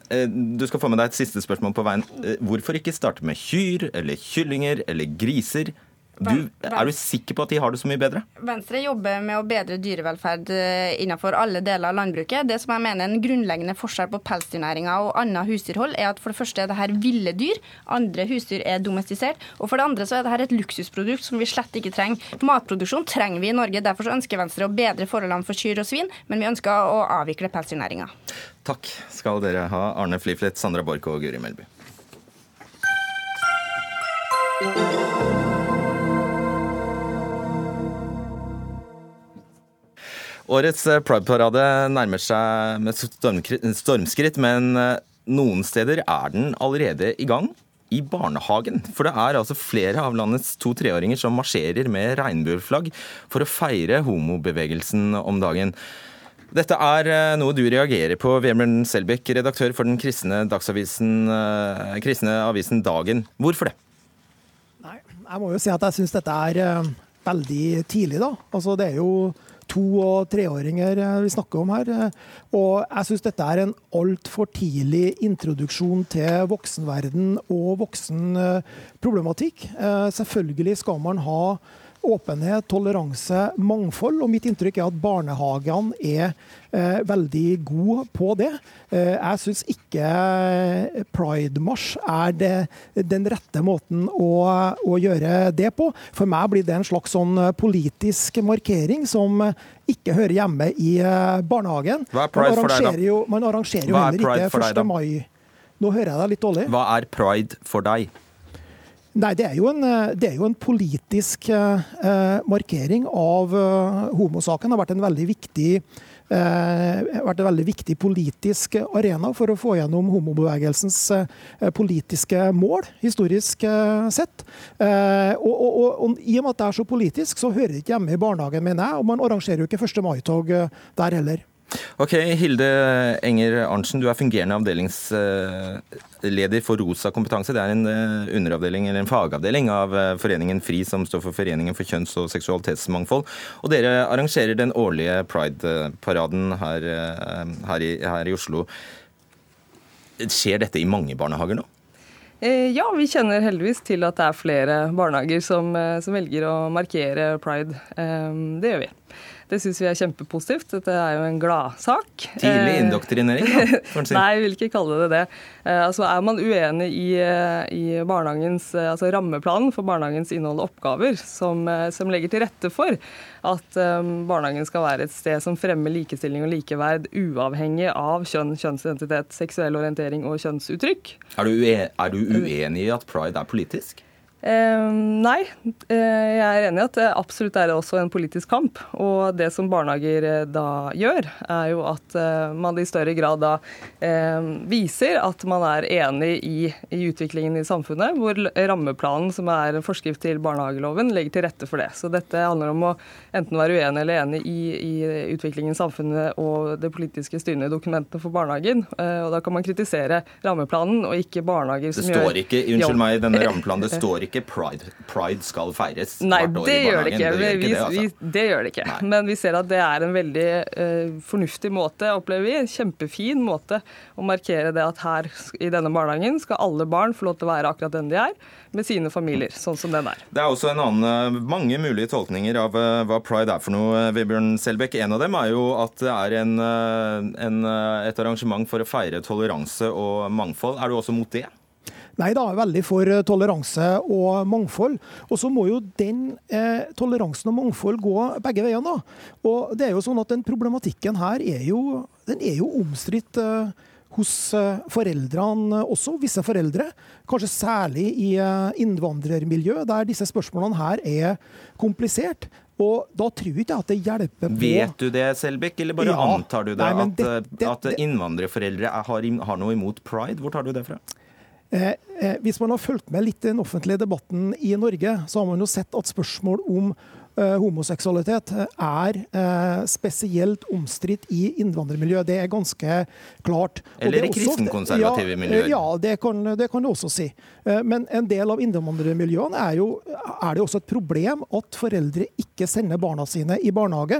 du skal få med deg et siste spørsmål på veien. hvorfor ikke starte med kyr eller kyllinger eller griser? Du, er du sikker på at de har det så mye bedre? Venstre jobber med å bedre dyrevelferd eh, innenfor alle deler av landbruket. Det som jeg mener er en grunnleggende forskjell på pelsdyrnæringa og annet husdyrhold, er at for det første er det her ville dyr, andre husdyr er domestisert. Og for det andre så er det her et luksusprodukt som vi slett ikke trenger. Matproduksjon trenger vi i Norge. Derfor så ønsker Venstre å bedre forholdene for kyr og svin, men vi ønsker å avvikle pelsdyrnæringa. Takk skal dere ha, Arne Fliflet, Sandra Borch og Guri Melby. Årets eh, Pride-parade nærmer seg med stormskritt, men eh, noen steder er den allerede i gang. I barnehagen. For det er altså flere av landets to-treåringer som marsjerer med regnbueflagg for å feire homobevegelsen om dagen. Dette er eh, noe du reagerer på, Vebjørn Selbekk, redaktør for den kristne, kristne avisen Dagen. Hvorfor det? Nei, jeg må jo si at jeg syns dette er veldig tidlig, da. Altså, det er jo to- og treåringer eh, vi snakker om her. Eh, og jeg syns dette er en altfor tidlig introduksjon til voksenverden og voksenproblematikk. Eh, selvfølgelig skal man ha åpenhet, toleranse, mangfold. Og mitt inntrykk er at barnehagene er eh, veldig gode på det. Eh, jeg syns ikke pridemarsj er det, den rette måten å, å, gjøre det på. For meg blir det en slags sånn politisk markering som ikke hører hjemme i eh, barnehagen. Hva er pride for deg, da? Jo, man arrangerer jo heller ikke 1. mai. Nå hører jeg deg litt dårlig. Hva er pride for deg? Nei, det er jo en, eh, er jo en politisk eh, markering av eh, homosaken. Det har vært en veldig viktig eh, vært en veldig viktig politisk arena for å få gjennom homobevegelsens eh, politiske mål, historisk eh, sett. Og, og, og, og, I og med at det er så politisk, så hører det ikke hjemme i barnehagen, mener jeg. Og man arrangerer jo ikke 1. mai-tog der heller. Ok, Hilde Enger Arntzen, du er fungerende avdelingsleder for Rosa kompetanse. Det er en eh, underavdeling eller en fagavdeling av eh, Foreningen FRI, som står for Foreningen for kjønns- og seksualitetsmangfold. Og dere arrangerer den årlige Pride-paraden her, eh, her, her, i Oslo. Skjer dette i mange barnehager nå? Ja, vi kjenner heldigvis til at det er flere barnehager som, som velger å markere pride. Det gjør vi. Det syns vi er kjempepositivt. Dette er jo en gladsak. Tidlig indoktrinering, da, si. Nei, jeg vil ikke kalle det det. Altså, er man uenig i, i barnehagens, altså rammeplanen for barnehagens innhold og oppgaver, som, som legger til rette for at um, barnehagen skal være et sted som fremmer likestilling og likeverd, uavhengig av kjønn, kjønnsidentitet, seksuell orientering og kjønnsuttrykk. Er du, er du uenig i at pride er politisk? Eh, nei, eh, jeg er enig i at det absolutt er også en politisk kamp. Og det som barnehager eh, da gjør, er jo at eh, man i større grad da eh, viser at man er enig i, i, utviklingen i samfunnet, hvor rammeplanen, som er en forskrift til barnehageloven, legger til rette for det. Så dette handler om å enten være uenig eller enig i, i utviklingen i samfunnet og det politiske styrende dokumentene for barnehagen. Eh, og da kan man kritisere rammeplanen, og ikke barnehager som gjør Det står ikke, unnskyld meg, denne rammeplanen, det står ikke ikke pride, pride skal feires Nei, hvert år i barnehagen. Gjør det, ikke. Det, gjør ikke vi, det, altså. vi, det gjør det ikke. Nei. Men vi ser at det er en veldig uh, fornuftig måte, opplever vi. En kjempefin måte å markere det at her i denne barnehagen skal alle barn få lov til å være akkurat den de er, med sine familier, sånn som den er. Det er også en annen, eh, mange mulige tolkninger av uh, hva pride er for noe, Vebjørn Selbekk. En av dem er jo at det er en, en, et arrangement for å feire toleranse og mangfold. Er du også mot det? Nei da, er veldig for eh, toleranse og mangfold. Og så må jo den eh, toleransen og mangfold gå begge veiene. da. Og det er jo sånn at Den problematikken her er jo, den er jo omstridt. Eh, hos eh, foreldrene også, visse foreldre. Kanskje særlig i eh, innvandrermiljø, der disse spørsmålene her er komplisert. Og da tror jeg ikke at det hjelper på Vet du det, Selbekk, eller bare ja, antar du det? Nei, at, det, det, at, innvandrerforeldre har, har noe imot pride? Hvor tar du det fra? Eh, eh, hvis man har fulgt med litt i den offentlige debatten i Norge, så har man jo sett at spørsmål om homoseksualitet eh, er eh, spesielt omstridt i innvandrermiljøet. Det er ganske klart. Eller i kristenkonservative miljøer. Ja, det kan, det kan, du også si. Men en del av innvandrermiljøene er, jo, er det også et problem at foreldre ikke sender barna sine i barnehage.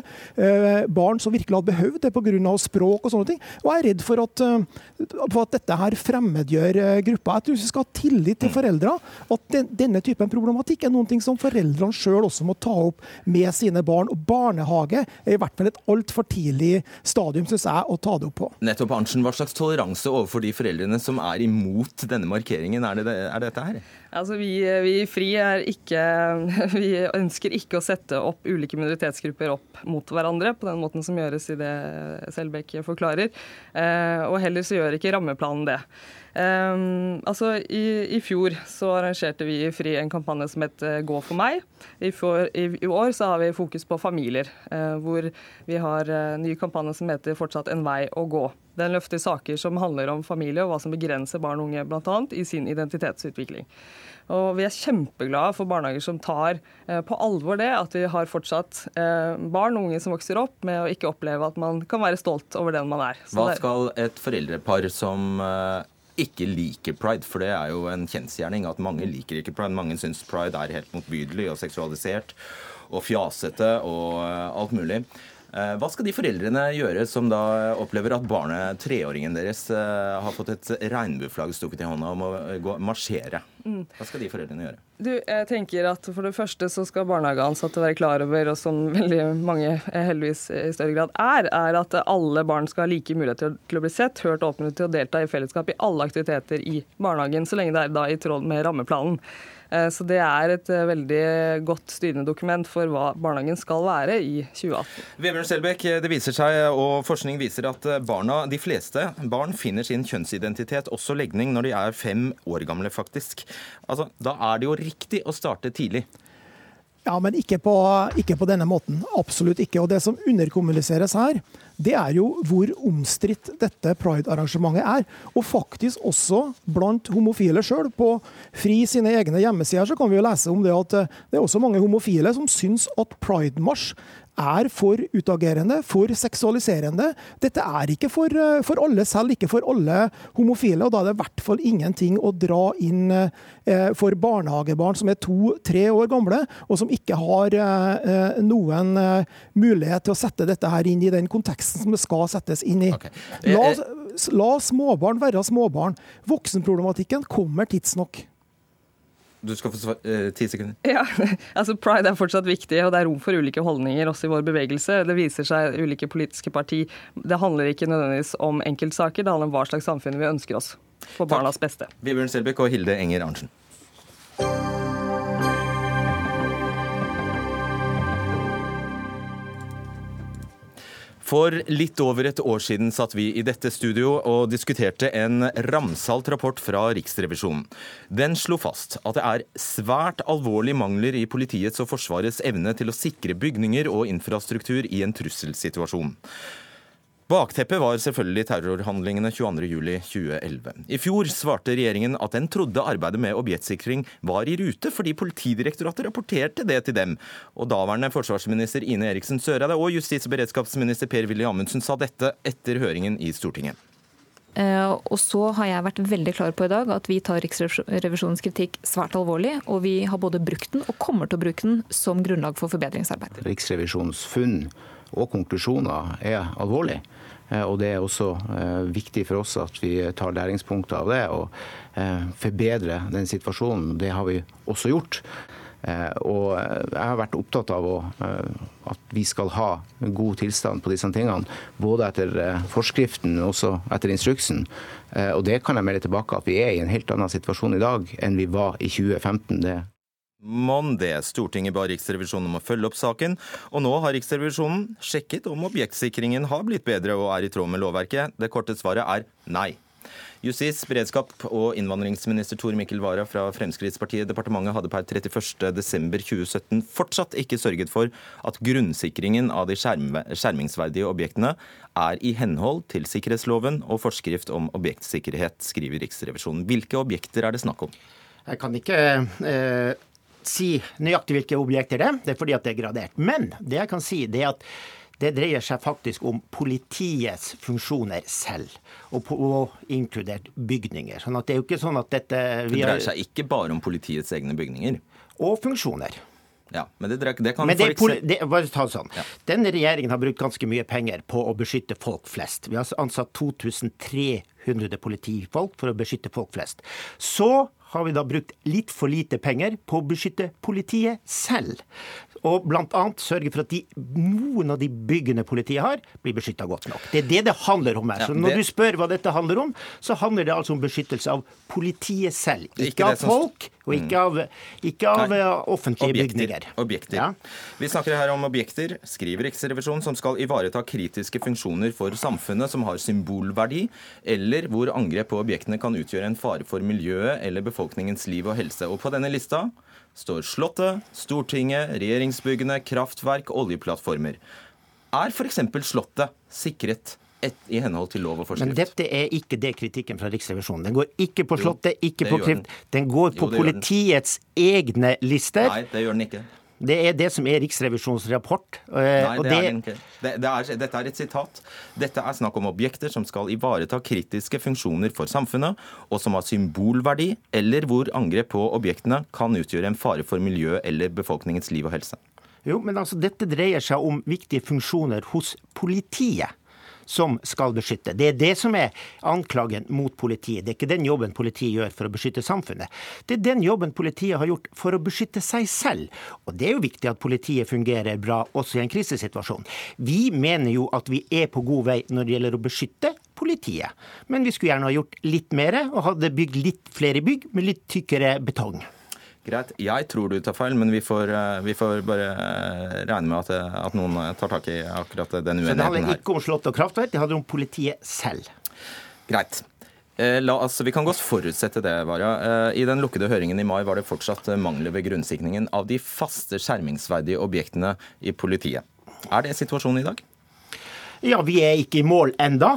Barn som virkelig hadde behøvd det pga. språk og sånne ting. Og jeg er redd for at, for at dette her fremmedgjør gruppa. Jeg tror vi skal ha tillit til foreldra. At den, denne typen problematikk er noen ting som foreldrene sjøl også må ta opp med sine barn. Og barnehage er i hvert fall et altfor tidlig stadium, syns jeg, å ta det opp på. Nettopp, Arntzen, Hva slags toleranse overfor de foreldrene som er imot denne markeringen, er det, er dette her? Altså, vi, vi, i FRI ikke, vi ønsker ikke å sette opp ulike minoritetsgrupper opp mot hverandre på den måten som gjøres i det Selbekk forklarer. Eh, og heller så gjør ikke rammeplanen det. Um, altså, i, i, fjor så arrangerte vi i FRI en kampanje som het eh, Gå for meg. I, for, i, I, år så har vi fokus på familier, uh, hvor vi har en uh, ny kampanje som heter Fortsatt en vei å gå. Den løfter saker som handler om familie og hva som begrenser barn og unge bl.a. i sin identitetsutvikling. Og vi er kjempeglade for barnehager som tar eh, på alvor det, at vi har fortsatt barn og unge som vokser opp med å ikke oppleve at man kan være stolt over den man er. Så hva skal et foreldrepar som ikke liker pride, for det er jo en kjensgjerning at mange liker ikke pride. Mange syns pride er helt motbydelig og seksualisert og fjasete og eh, alt mulig. Eh, hva skal de foreldrene gjøre som da opplever at barnet, treåringen deres, eh, har fått et regnbueflagg stukket i hånda og må marsjere? Mm. Hva skal de foreldrene gjøre? Du, jeg tenker at For det første så skal barnehageansatte være klar over, og som veldig mange heldigvis i større grad er, er at alle barn skal ha like muligheter til å bli sett, hørt og oppmuntret til å delta i fellesskap i alle aktiviteter i barnehagen, så lenge det er da i tråd med rammeplanen. Eh, så det er et eh, veldig godt styrende dokument for hva barnehagen skal være i 2018. Vebjørn Selbekk, det viser seg, og forskning viser at barna, de fleste barn finner sin kjønnsidentitet, også legning, når de er fem år gamle, faktisk. Altså, da er det jo riktig å starte tidlig. Ja, men ikke på, ikke på, denne måten. Absolutt ikke. Og det som underkommuniseres her, det er jo hvor omstridt dette pride-arrangementet er. Og faktisk også blant homofile sjøl. På FRI sine egne hjemmesider så kan vi jo lese om det at det er også mange homofile som syns at pridemarsj er for utagerende, for seksualiserende. Dette er ikke for, eh, for, alle, selv ikke for alle homofile. og Da er det i hvert fall ingenting å dra inn eh, for barnehagebarn som er to-tre år gamle, og som ikke har eh, noen mulighet til å sette dette her inn i den konteksten som det skal settes inn i. Okay. La, la småbarn være småbarn. Voksenproblematikken kommer tidsnok. Du skal få eh, ti sekunder. Ja, altså Pride er fortsatt viktig, og det er rom for ulike holdninger også i vår bevegelse. Det viser seg ulike politiske parti. Det handler ikke nødvendigvis om enkeltsaker, det handler om hva slags samfunn vi ønsker oss for barnas beste. Vibjørn Selbekk og Hilde Enger Arntzen. For litt over et år siden satt vi i dette studio og diskuterte en ramsalt rapport fra Riksrevisjonen. Den slo fast at det er svært alvorlige mangler i politiets og Forsvarets evne til å sikre bygninger og infrastruktur i en trusselsituasjon. Bakteppet var selvfølgelig terrorhandlingene 22.07.2011. I fjor svarte regjeringen at den trodde arbeidet med objektsikring var i rute, fordi Politidirektoratet rapporterte det til dem. Og daværende forsvarsminister Ine Eriksen Søreide og justis- og beredskapsminister Per-Willy Amundsen sa dette etter høringen i Stortinget. Uh, og så har jeg vært veldig klar på i dag at vi tar Riksrevisjonens kritikk svært alvorlig. Og vi har både brukt den og kommer til å bruke den som grunnlag for forbedringsarbeid. Riksrevisjonens funn og konklusjoner er alvorlig. Eh, og Det er også eh, viktig for oss at vi tar læringspunkter av det og eh, forbedrer den situasjonen. Det har vi også gjort. Og jeg har vært opptatt av å, at vi skal ha god tilstand på disse tingene. Både etter forskriften og også etter instruksen. Og det kan jeg melde tilbake at vi er i en helt annen situasjon i dag enn vi var i 2015. Det Mon det. Stortinget ba Riksrevisjonen om å følge opp saken, og nå har Riksrevisjonen sjekket om objektsikringen har blitt bedre og er i tråd med lovverket. Det korte svaret er nei. Justis-, beredskap- og innvandringsminister Tor Mikkel Wara fra Fremskrittspartiet departementet hadde per 31.12.2017 fortsatt ikke sørget for at grunnsikringen av de skjermingsverdige objektene er i henhold til sikkerhetsloven og forskrift om objektsikkerhet, skriver Riksrevisjonen. Hvilke objekter er det snakk om? Jeg kan ikke eh, si nøyaktig hvilke objekter det er, det er fordi at det er gradert. Men det jeg kan si, det er at det dreier seg faktisk om politiets funksjoner selv, og, på, og, inkludert bygninger. Sånn at Det er jo ikke sånn at dette Det dreier seg ikke bare om politiets egne bygninger? Og funksjoner. Ja, Men det, det kan men det, for det, bare ta det sånn. Ja. Denne regjeringen har brukt ganske mye penger på å beskytte folk flest. Vi har ansatt 2300 politifolk for å beskytte folk flest. Så har vi da brukt litt for lite penger på å beskytte politiet selv og bl.a. sørge for at de, noen av de byggene politiet har, blir beskytta godt nok. Det er det det handler om her. Så når du spør hva dette handler om, så handler det altså om beskyttelse av politiet selv. Ikke, av folk, og ikke av, ikke av Eh, offentlige objekter. bygninger. Objekter. Ja. Vi snakker her om objekter, skriver Riksrevisjonen, som skal ivareta kritiske funksjoner for samfunnet som har symbolverdi, eller hvor angrep på objektene kan utgjøre en fare for miljøet eller befolkningens liv og helse. Og på denne lista står Slottet, Stortinget, regjeringsbyggene, kraftverk, oljeplattformer. Er f.eks. Slottet sikret et, i henhold til lov og forskrift? Men dette er ikke det kritikken fra Riksrevisjonen. Den går ikke på Slottet, ikke på Krift. Den går på jo, politiets egne lister. Nei, det gjør den ikke. Det er det som er Riksrevisjonens rapport. Eh, Nei, det, det er ikke. Det, det er, dette er et sitat. Dette er snakk om objekter som skal ivareta kritiske funksjoner for samfunnet, og som har symbolverdi, eller hvor angrep på objektene kan utgjøre en fare for miljøet eller befolkningens liv og helse. Jo, men altså, Dette dreier seg om viktige funksjoner hos politiet som skal beskytte. Det er det som er anklagen mot politiet. Det er ikke den jobben politiet gjør for å beskytte samfunnet. Det er den jobben politiet har gjort for å beskytte seg selv. Og det er jo viktig at politiet fungerer bra også i en krisesituasjon. Vi mener jo at vi er på god vei når det gjelder å beskytte politiet. Men vi skulle gjerne ha gjort litt mer og hadde bygd litt flere bygg med litt tykkere betong. Greit. Jeg tror du tar feil, men vi får, eh, vi får bare eh, regne med at, eh, at, noen tar tak i akkurat den uenigheten her. Så det handler ikke om Slott og kraftverk, det handler om politiet selv. Greit. La, altså, vi kan godt forutsette det, Vara. I den lukkede høringen i mai var det fortsatt mangler ved grunnsikringen av de faste skjermingsverdige objektene i politiet. Er det situasjonen i dag? Ja, vi er ikke i mål enda,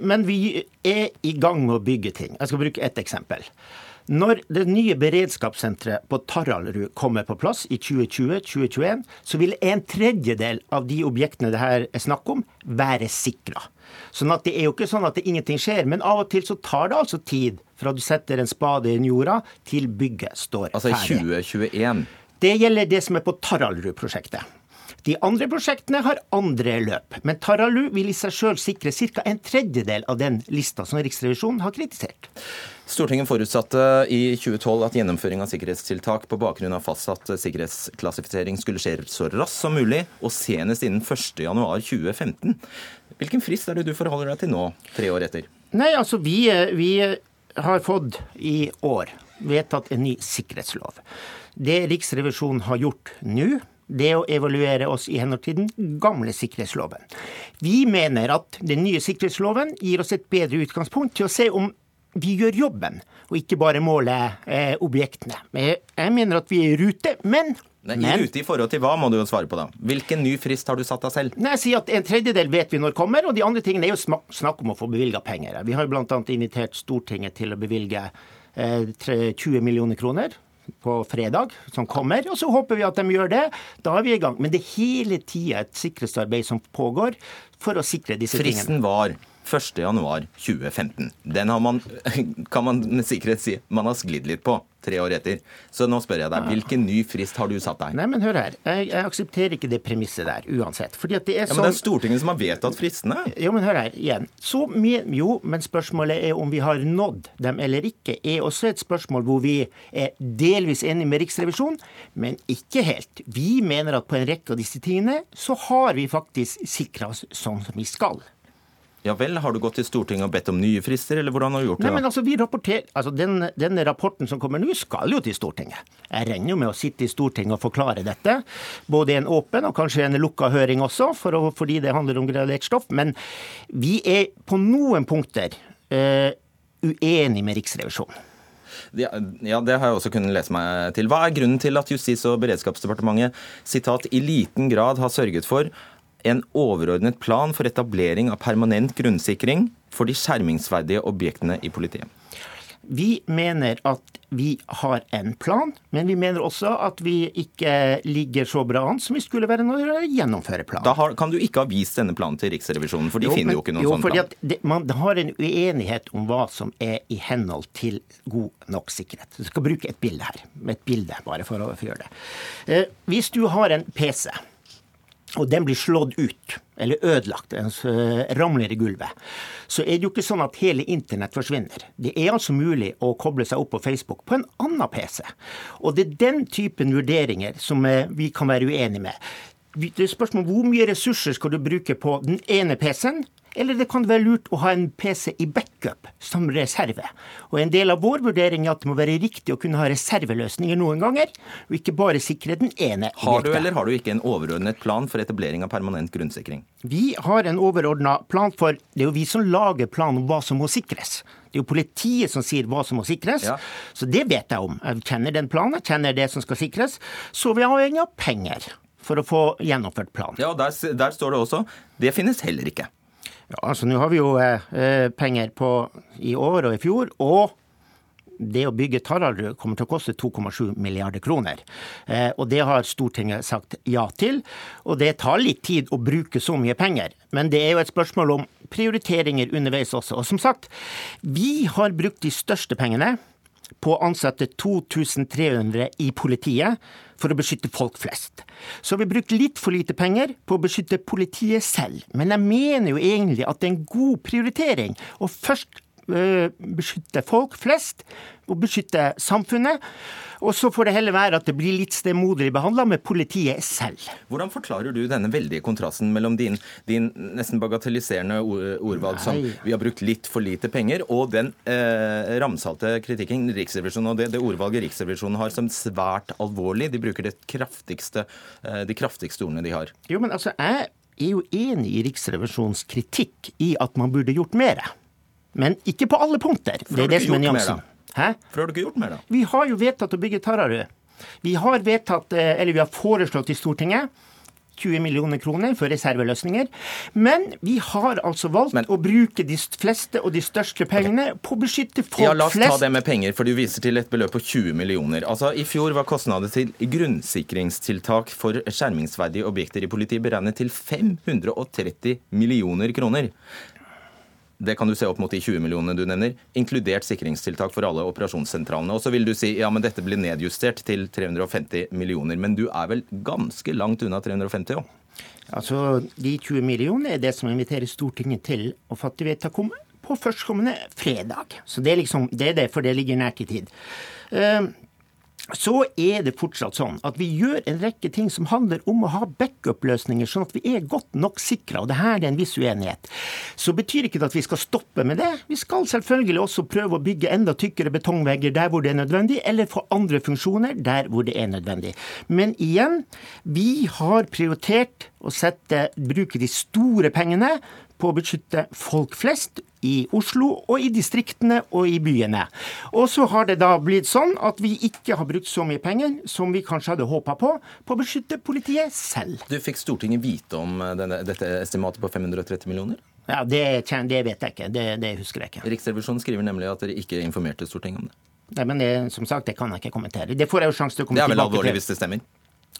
men vi er i gang med å bygge ting. Jeg skal bruke ett eksempel. Når det nye beredskapssenteret på Taraldrud kommer på plass i 2020-2021, så vil en tredjedel av de objektene det her er snakk om, være sikra. Sånn at det er jo ikke sånn at det ingenting skjer, men av og til så tar det altså tid fra du setter en spade i jorda til bygget står ferdig. Altså i 2021? Det gjelder det som er på Taraldrud-prosjektet. De andre prosjektene har andre løp. Men Taralu vil i seg sjøl sikre ca. en tredjedel av den lista som Riksrevisjonen har kritisert. Stortinget forutsatte i 2012 at gjennomføring av sikkerhetstiltak på bakgrunn av fastsatt sikkerhetsklassifisering skulle skje så raskt som mulig, og senest innen 1.1.2015. Hvilken frist er det du forholder deg til nå, tre år etter? Nei, altså vi, vi har fått i år vedtatt en ny sikkerhetslov. Det Riksrevisjonen har gjort nå, det å evaluere oss i henhold til den gamle sikkerhetsloven. Vi mener at den nye sikkerhetsloven gir oss et bedre utgangspunkt til å se om vi gjør jobben, og ikke bare måle eh, objektene. Jeg mener at vi er i rute, men Nei, I rute i forhold til hva, må du jo svare på da. Hvilken ny frist har du satt deg selv? Nei, jeg sier at En tredjedel vet vi når kommer, og de andre tingene er jo snakk om å få bevilga penger. Vi har jo bl.a. invitert Stortinget til å bevilge eh, 20 millioner kroner på fredag som kommer, og så håper vi at de gjør det. Da er vi i gang. Men det er hele tida et sikkerhetsarbeid som pågår for å sikre disse Fristen tingene. Fristen var 1.1.2015. Den har man, kan man med sikkerhet si, man har sklidd litt på tre år etter. Så nå spør jeg deg, hvilken ny frist har du satt deg? Nei, men hør her. Jeg, jeg aksepterer ikke det premisset der, uansett. Fordi at det er ja, Men det er sånn- Stortinget som har vedtatt fristene? Jo, men hør her, igjen. Så, jo, men spørsmålet er om vi har nådd dem eller ikke, er også et spørsmål hvor vi er delvis enige med Riksrevisjonen, men ikke helt. Vi mener at på en rekke av disse tingene så har vi faktisk sikra oss sånn som vi skal. Ja vel, Har du gått til Stortinget og bedt om nye frister, eller hvordan har du gjort det? Nei, men altså, vi rapporterer, altså den, Denne rapporten som kommer nå, skal jo til Stortinget. Jeg regner jo med å sitte i Stortinget og forklare dette. Både i en åpen og kanskje en lukka høring også, for å, fordi det handler om gradert stoff. Men vi er på noen punkter uh, uenig med Riksrevisjonen. Ja, Det har jeg også kunnet lese meg til. Hva er grunnen til at Justis- og beredskapsdepartementet sitat, i liten grad har sørget for en overordnet plan for etablering av permanent grunnsikring for de skjermingsverdige objektene i politiet? Vi mener at vi har en plan, men vi mener også at vi ikke ligger så bra an som vi skulle være når vi gjennomfører planen. Da har, kan du ikke ha vist denne planen til Riksrevisjonen, for de jo, finner jo ikke noen jo, sånn plan. Det, man har en uenighet om hva som er i henhold til god nok sikkerhet. Du skal bruke et bilde her, med et bilde bare for å gjøre det. Eh, hvis du har en PC og den blir slått ut, eller ødelagt, den ramler i gulvet, så er det jo ikke sånn at hele internett forsvinner. Det er altså mulig å koble seg opp på Facebook på en annen PC. Og det er den typen vurderinger som eh, vi kan være uenige med. Det er spørsmål hvor mye ressurser skal du bruke på den ene PC-en, eller det kan være lurt å ha en PC i backup som reserve. Og En del av vår vurdering er at det må være riktig å kunne ha reserveløsninger noen ganger, og ikke bare sikre den ene. Har du eller har du ikke en overordnet plan for etablering av permanent grunnsikring? Vi har en overordna plan for Det er jo vi som lager planen om hva som må sikres. Det er jo politiet som sier hva som må sikres, ja. så det vet jeg om. Jeg kjenner den planen, jeg kjenner det som skal sikres. Så vi har avhengig av penger for å få gjennomført planen. Ja, der, der står det også det finnes heller ikke. Ja, altså Nå har vi jo eh, penger på i år og i fjor. og det å bygge Taraldrud kommer til å koste 2,7 milliarder kroner. Eh, og det har Stortinget sagt ja til. Og det tar litt tid å bruke så mye penger. Men det er jo et spørsmål om prioriteringer underveis også. Og som sagt, vi har brukt de største pengene på å ansette 2300 i politiet for å beskytte folk flest. Så har vi brukt litt for lite penger på å beskytte politiet selv. Men jeg mener jo egentlig at det er en god prioritering å først beskytte folk flest og beskytte samfunnet. Og så får det heller være at det blir litt stemoderlig behandla med politiet selv. Hvordan forklarer du denne veldige kontrasten mellom din, din nesten bagatelliserende ordvalg som vi har brukt litt for lite penger, og den eh, ramsalte kritikken Riksrevisjonen og det, det, ordvalget Riksrevisjonen har som svært alvorlig? De bruker det kraftigste, eh, de kraftigste ordene de har. Jo, men altså, jeg er jo enig i Riksrevisjonens kritikk i at man burde gjort mer. Men ikke på alle punkter. Det er det som er nyansen. Hæ? For har du ikke gjort mer, da? Vi har jo vedtatt å bygge Tararud. Vi har vedtatt, eh, eller vi har foreslått i Stortinget 20 millioner kroner for reserveløsninger. Men vi har altså valgt Men, å bruke de fleste og de største pengene på å beskytte folk flest. Ja, La oss ta det med penger, for du viser til et beløp på 20 millioner. Altså, I fjor var kostnader til grunnsikringstiltak for skjermingsverdige objekter i politiet beregnet til 530 millioner kroner. Det kan du se opp mot de 20 millionene du nevner, inkludert sikringstiltak for alle operasjonssentralene. Og så vil du si ja, men dette blir nedjustert til 350 millioner. Men du er vel ganske langt unna 350 òg? Altså, De 20 millionene er det som inviterer Stortinget til å fatte vedtak om på førstkommende fredag. Så det er liksom, det er det, for det ligger nært i tid. Uh, så er det fortsatt sånn at vi gjør en rekke ting som handler om å ha backup-løsninger, sånn at vi er godt nok sikra. Og det her er en viss uenighet. Så betyr ikke det at vi skal stoppe med det. Vi skal selvfølgelig også prøve å bygge enda tykkere betongvegger der hvor det er nødvendig, eller få andre funksjoner der hvor det er nødvendig. Men igjen, vi har prioritert å sette, bruke de store pengene på å beskytte folk flest i Oslo og i distriktene og i byene. Og så har det da blitt sånn at vi ikke har brukt så mye penger som vi kanskje hadde håpa på, på å beskytte politiet selv. Du Fikk Stortinget vite om eh, denne, dette estimatet på 530 millioner? Ja, det, det vet jeg ikke. Det, det, husker jeg ikke. Riksrevisjonen skriver nemlig at dere ikke informerte Stortinget om det. Nei, men det, som sagt, det kan jeg ikke kommentere. Det får jeg jo sjanse til å komme tilbake til. Det er vel alvorlig hvis det stemmer?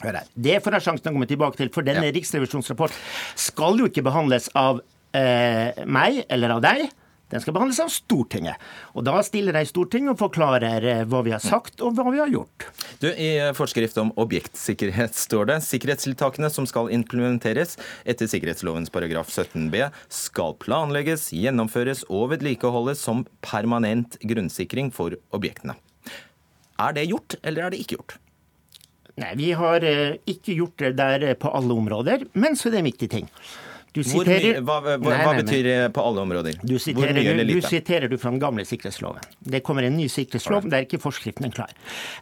Det får jeg sjansen til å komme tilbake til, for denne ja. riksrevisjonsrapport skal jo ikke behandles av eh, meg eller av deg. Den skal behandles av Stortinget. Og Da stiller de Stortinget og forklarer eh, hva vi har sagt og hva vi har gjort. Du, I forskrift om objektsikkerhet står det sikkerhetstiltakene som skal implementeres etter sikkerhetslovens paragraf 17b skal planlegges, gjennomføres og vedlikeholdes som permanent grunnsikring for objektene. Er det gjort, eller er det ikke gjort? Nei, Vi har eh, ikke gjort det der på alle områder, men så er det en viktig ting. Du siterer, hva, hva, nei, nei, betyr det på alle områder? Du siterer, du, du siterer du fra den gamle sikkerhetsloven. Det kommer en ny sikkerhetslov, der er ikke forskriften klar.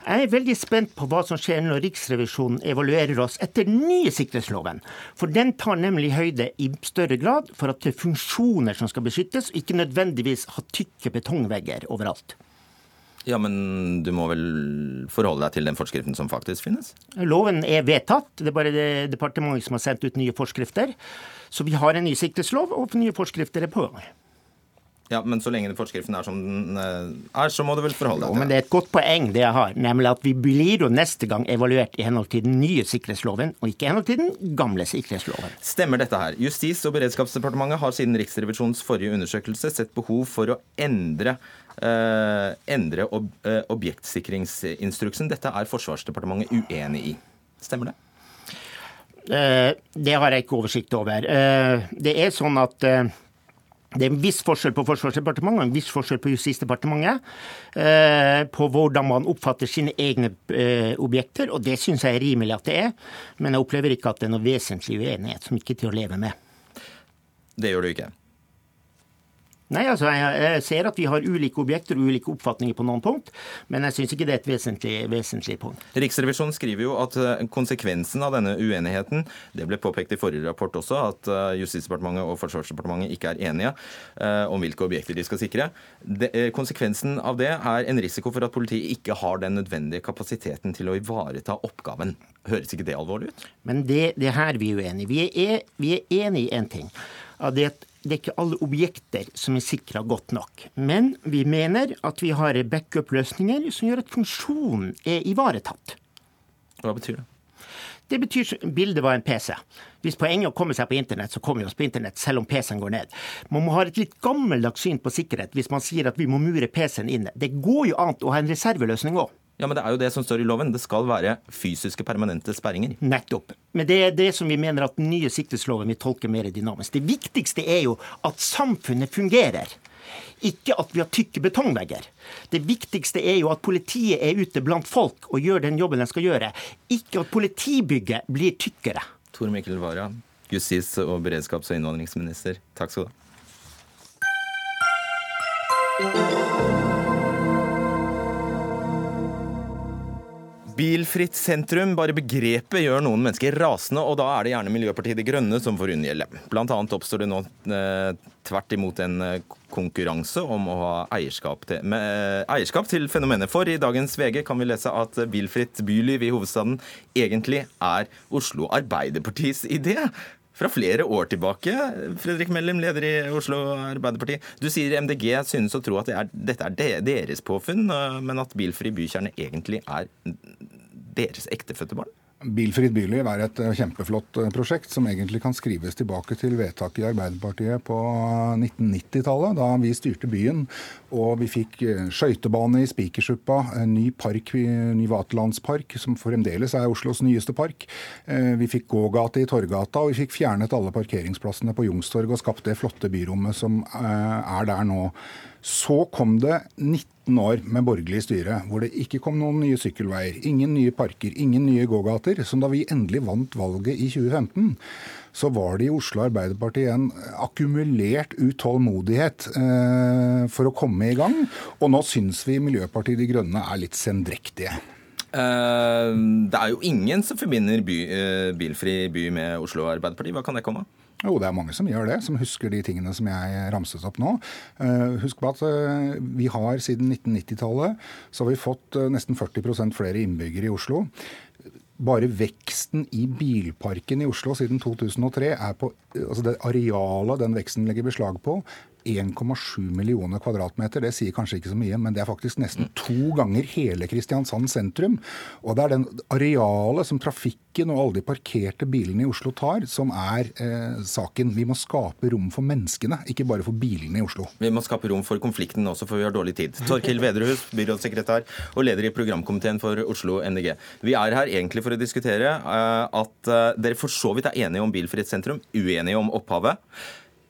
Jeg er veldig spent på hva som skjer når Riksrevisjonen evaluerer oss etter den nye sikkerhetsloven. For den tar nemlig høyde i større grad for at det er funksjoner som skal beskyttes, ikke nødvendigvis ha tykke betongvegger overalt. Ja, men du må vel forholde deg til den forskriften som faktisk finnes? Loven er vedtatt. Det er bare det departementet som har sendt ut nye forskrifter. Så vi har en ny sikkerhetslov, og nye forskrifter er på gang. Ja, Men så lenge forskriften er som den eh, er, så må du vel forholde deg til det? Men det er et godt poeng det jeg har, nemlig at vi blir jo neste gang evaluert i henhold til den nye sikkerhetsloven, og ikke i henhold til den gamle sikkerhetsloven. Stemmer dette her. Justis- og beredskapsdepartementet har siden Riksrevisjonens forrige undersøkelse sett behov for å endre eh, endre ob uh, objektsikringsinstruksen. Dette er Forsvarsdepartementet uenig i. Stemmer det? Uh, det har jeg ikke oversikt over. det er sånn at det er en viss forskjell på Forsvarsdepartementet og en viss forskjell på Justisdepartementet på hvordan man oppfatter sine egne objekter, og det syns jeg er rimelig at det er. Men jeg opplever ikke at det er noe vesentlig uenighet som ikke er til å leve med. Det gjør du ikke? Nei, altså jeg, ser at vi har ulike objekter og ulike oppfatninger på noen punkt, men jeg syns ikke det er et vesentlig, vesentlig, punkt. Riksrevisjonen skriver jo at eh, konsekvensen av denne uenigheten, det ble påpekt i forrige rapport også, at eh, Justisdepartementet og Forsvarsdepartementet ikke er enige uh, om hvilke objekter de skal sikre. Det, konsekvensen av det er en risiko for at politiet ikke har den nødvendige kapasiteten til å ivareta oppgaven. Høres ikke det alvorlig ut? Men det, det her vi er uenige. Vi er, vi er enige i én en ting. At det det er ikke alle objekter som er sikra godt nok. Men vi mener at vi har backup-løsninger som gjør at funksjonen er ivaretatt. Hva betyr det? Det betyr bildet var en PC. Hvis poenget er å komme seg på internett, så kommer vi oss på internett selv om PC-en går ned. Man må ha et litt gammeldags syn på sikkerhet hvis man sier at vi må mure PC-en inne. Det går jo an å ha en reserveløsning òg. Ja, men Det er jo det som står i loven. Det skal være fysiske, permanente sperringer. Nettopp. Men det er det som vi mener at den nye sikkerhetsloven vil tolke mer dynamisk. Det viktigste er jo at samfunnet fungerer. Ikke at vi har tykke betongvegger. Det viktigste er jo at politiet er ute blant folk og gjør den jobben de skal gjøre. Ikke at politibygget blir tykkere. Tor Mikkel Wara, justis- og beredskaps- og innvandringsminister. Takk skal du ha. Bilfritt sentrum, bare begrepet gjør noen mennesker rasende, og da er det gjerne Miljøpartiet De Grønne som får unngjelde. Blant annet oppstår det nå eh, tvert imot en eh, konkurranse om å ha eierskap til, med, eh, eierskap til, fenomenet. For i dagens VG kan vi lese at bilfritt byliv i hovedstaden egentlig er Oslo Arbeiderpartis idé fra flere år tilbake. Fredrik Mellem, leder i Oslo Arbeiderparti. Du sier MDG synes å tro at det er, dette er deres påfunn, men at bilfri bykjerne egentlig er deres ektefødte barn? Bilfritt byliv er et eh, kjempeflott eh, prosjekt som egentlig kan skrives tilbake til vedtaket i Arbeiderpartiet på 1990-tallet, da vi styrte byen og vi fikk eh, skøytebane i Spikersuppa, en ny park, ny Vaterlandspark, som fremdeles er Oslos nyeste park. Vi fikk gågate i Torgata, og vi fikk fjernet alle parkeringsplassene på Youngstorget og skapt det flotte byrommet som er der nå. Så kom det 19 år med borgerlig styre, hvor det ikke kom noen nye sykkelveier, ingen nye parker, ingen nye gågater, som da vi endelig vant valget i 2015, så var det i Oslo Arbeiderparti en akkumulert utålmodighet eh, for å komme i gang. Og nå syns vi Miljøpartiet De Grønne er litt sendrektige. Eh, det er jo ingen som forbinder by, eh, bilfri by med Oslo Arbeiderparti. Hva kan det komme av? Jo, det er mange som gjør det, som husker de tingene som jeg ramset opp nå. Uh, husk på at uh, vi har siden 1990-tallet så har vi fått uh, nesten 40% flere innbyggere i Oslo. Bare veksten i bilparken i Oslo siden 2003 er på altså det arealet den veksten legger beslag på, 1,7 millioner kvadratmeter. Det sier kanskje ikke så mye, men det er faktisk nesten to ganger hele Kristiansand sentrum. Og det er den arealet som trafikken og alle de parkerte bilene i Oslo tar, som er eh, saken. Vi må skape rom for menneskene, ikke bare for bilene i Oslo. Vi må skape rom for konflikten også, for vi har dårlig tid. Torkild Vedrehus, byrådssekretær og leder i programkomiteen for Oslo NDG. Vi er her egentlig for å diskutere eh, at eh, dere for så vidt er enige om bilfritt sentrum, uenige om opphavet.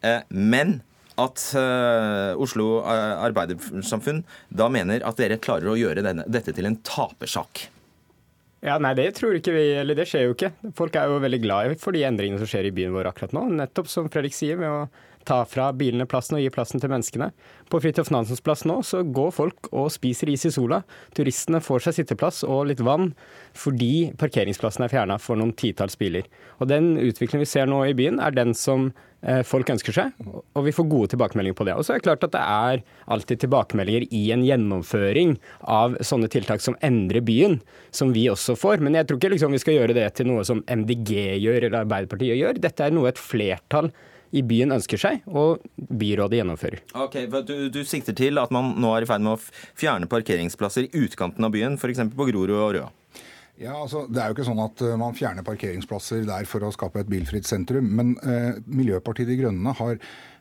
Eh, men at uh, Oslo uh, Arbeidersamfunn da mener at dere klarer å gjøre denne, dette til en tapersak? Ja, nei, Det tror ikke vi, eller det skjer jo ikke. Folk er jo veldig glad for de endringene som skjer i byen vår akkurat nå. Nettopp som Fredrik sier, med å ta fra bilene plassen og gi plassen til menneskene. På Fridtjof Nansens plass nå så går folk og spiser is i sola. Turistene får seg sitteplass og litt vann fordi parkeringsplassen er fjerna for noen titalls biler. Og Den utviklingen vi ser nå i byen, er den som eh, folk ønsker seg, og vi får gode tilbakemeldinger på det. Og så er det klart at det er alltid tilbakemeldinger i en gjennomføring av sånne tiltak som endrer byen, som vi også får. Men jeg tror ikke liksom vi skal gjøre det til noe som MDG gjør eller Arbeiderpartiet gjør. Dette er noe et flertall i byen ønsker seg, og byrådet gjennomfører. Ok, du, du, sikter til at man nå er i ferd med å fjerne parkeringsplasser i utkanten av byen, f.eks. på Grorud og Røa? Ja, altså, Det er jo ikke sånn at uh, man fjerner parkeringsplasser der for å skape et bilfritt sentrum. Men eh, Miljøpartiet De Grønne har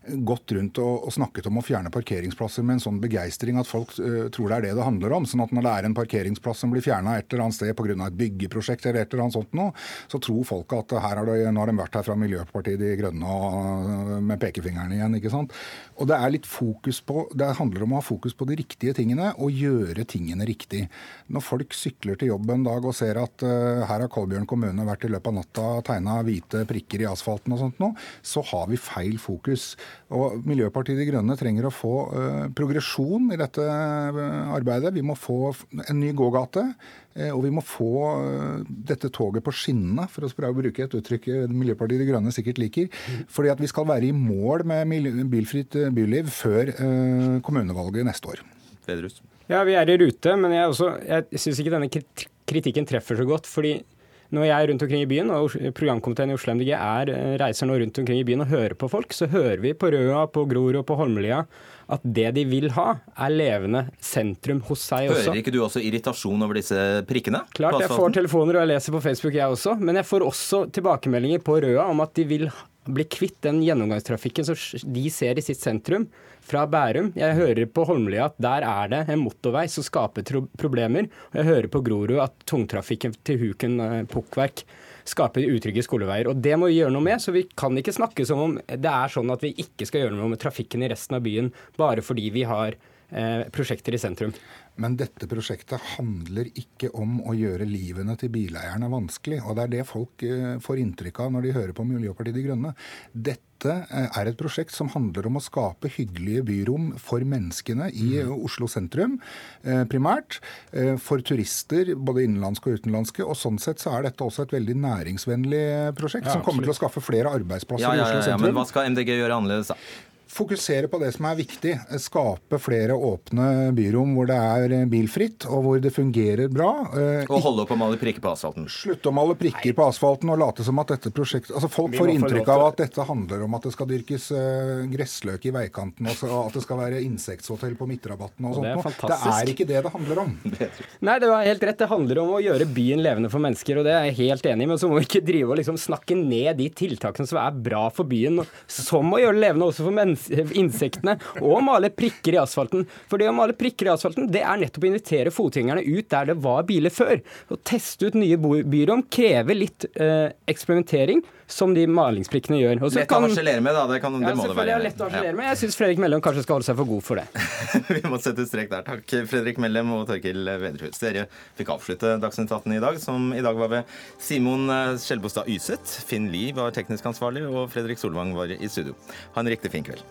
gått rundt og, snakket om å fjerne parkeringsplasser med en sånn begeistring at folk uh, tror det er det det handler om. Sånn at når det er en parkeringsplass som blir fjerna et eller annet sted pga. et byggeprosjekt eller et eller annet sånt nå, så tror folk at her har de, nå har de vært her fra Miljøpartiet De Grønne og, uh, med pekefingeren igjen. ikke sant? Og det er litt fokus på, det handler om å ha fokus på de riktige tingene og gjøre tingene riktig. Når folk sykler til jobb en dag og ser at uh, her har Kolbjørn kommune vært i løpet av natta og tegna hvite prikker i asfalten og sånt nå, så har vi feil fokus. Og Miljøpartiet De Grønne trenger å få uh, progresjon i dette uh, arbeidet. Vi må få en ny gågate. Uh, og vi må få dette toget på skinnene, for å bruke et uttrykk Miljøpartiet De Grønne sikkert liker. Fordi at vi skal være i mål med bilfritt byliv før kommunevalget neste år. Vedrus. Ja, vi er i rute, men jeg, også, jeg syns ikke denne kritikken treffer så godt. fordi når jeg er rundt omkring i byen, og programkomiteen i Oslo MDG er, eh, reiser nå rundt omkring i byen og hører på folk, så hører vi på Røa, på Grorud og på Holmlia at det de vil ha, er levende sentrum hos seg også. Hører ikke du også irritasjon over disse prikkene? Klart, jeg får telefoner og jeg leser på Facebook, jeg også. Men jeg får også tilbakemeldinger på Røa om at de vil bli kvitt den gjennomgangstrafikken som de ser i sitt sentrum fra Bærum. Jeg hører på Holmlia at der er det en motorvei som skaper problemer. Og jeg hører på Grorud at tungtrafikken til Huken eh, pukkverk skaper utrygge skoleveier. Og Det må vi gjøre noe med. så Vi kan ikke snakke som om det er sånn at vi ikke skal gjøre noe med trafikken i resten av byen bare fordi vi har prosjekter i sentrum. Men dette prosjektet handler ikke om å gjøre livene til bileierne vanskelig. Og det er det folk eh, får inntrykk av når de hører på Miljøpartiet De Grønne. Dette eh, er et prosjekt som handler om å skape hyggelige byrom for menneskene i mm. Oslo sentrum, eh, primært. For turister, både innenlandske og utenlandske. Og sånn sett så er dette også et veldig næringsvennlig prosjekt, ja, som kommer til å skaffe flere arbeidsplasser ja, ja, i Oslo sentrum. Men hva skal MDG gjøre annerledes, da? Fokusere på det som er viktig. Skape flere åpne byrom hvor det er bilfritt, og hvor det fungerer bra. Eh, og holde opp å male prikker på asfalten? Slutte å male prikker på asfalten og late som at dette prosjektet Altså Folk får inntrykk av at dette handler om at det skal dyrkes gressløk i veikanten, og at det skal være insekthotell på midtrabatten og sånt. Det er, det er ikke det det handler om. Nei, det var helt rett. Det handler om å gjøre byen levende for mennesker, og det er jeg helt enig i. Men så må vi ikke drive og liksom snakke ned de tiltakene som er bra for byen, som å gjøre det levende også for insektene, og male prikker i asfalten. For det å male prikker i asfalten, det er nettopp å invitere fotgjengerne ut der det var biler før. Å teste ut nye byrom krever litt eh, eksperimentering som de malingsprikkene gjør. Også lett kan, å harselere med, da. Det, kan, det må det være. Lett å harselere ja. med. Jeg syns Fredrik Mellem kanskje skal holde seg for god for det. Vi må sette strek der. Takk, Fredrik Mellem og Torkil Vederhus. Dere fikk avslutte Dagsnytt 18 i dag, som i dag var ved Simon eh, Skjelbostad Yseth. Finn Lie var teknisk ansvarlig, og Fredrik Solvang var i studio. Ha en riktig fin kveld.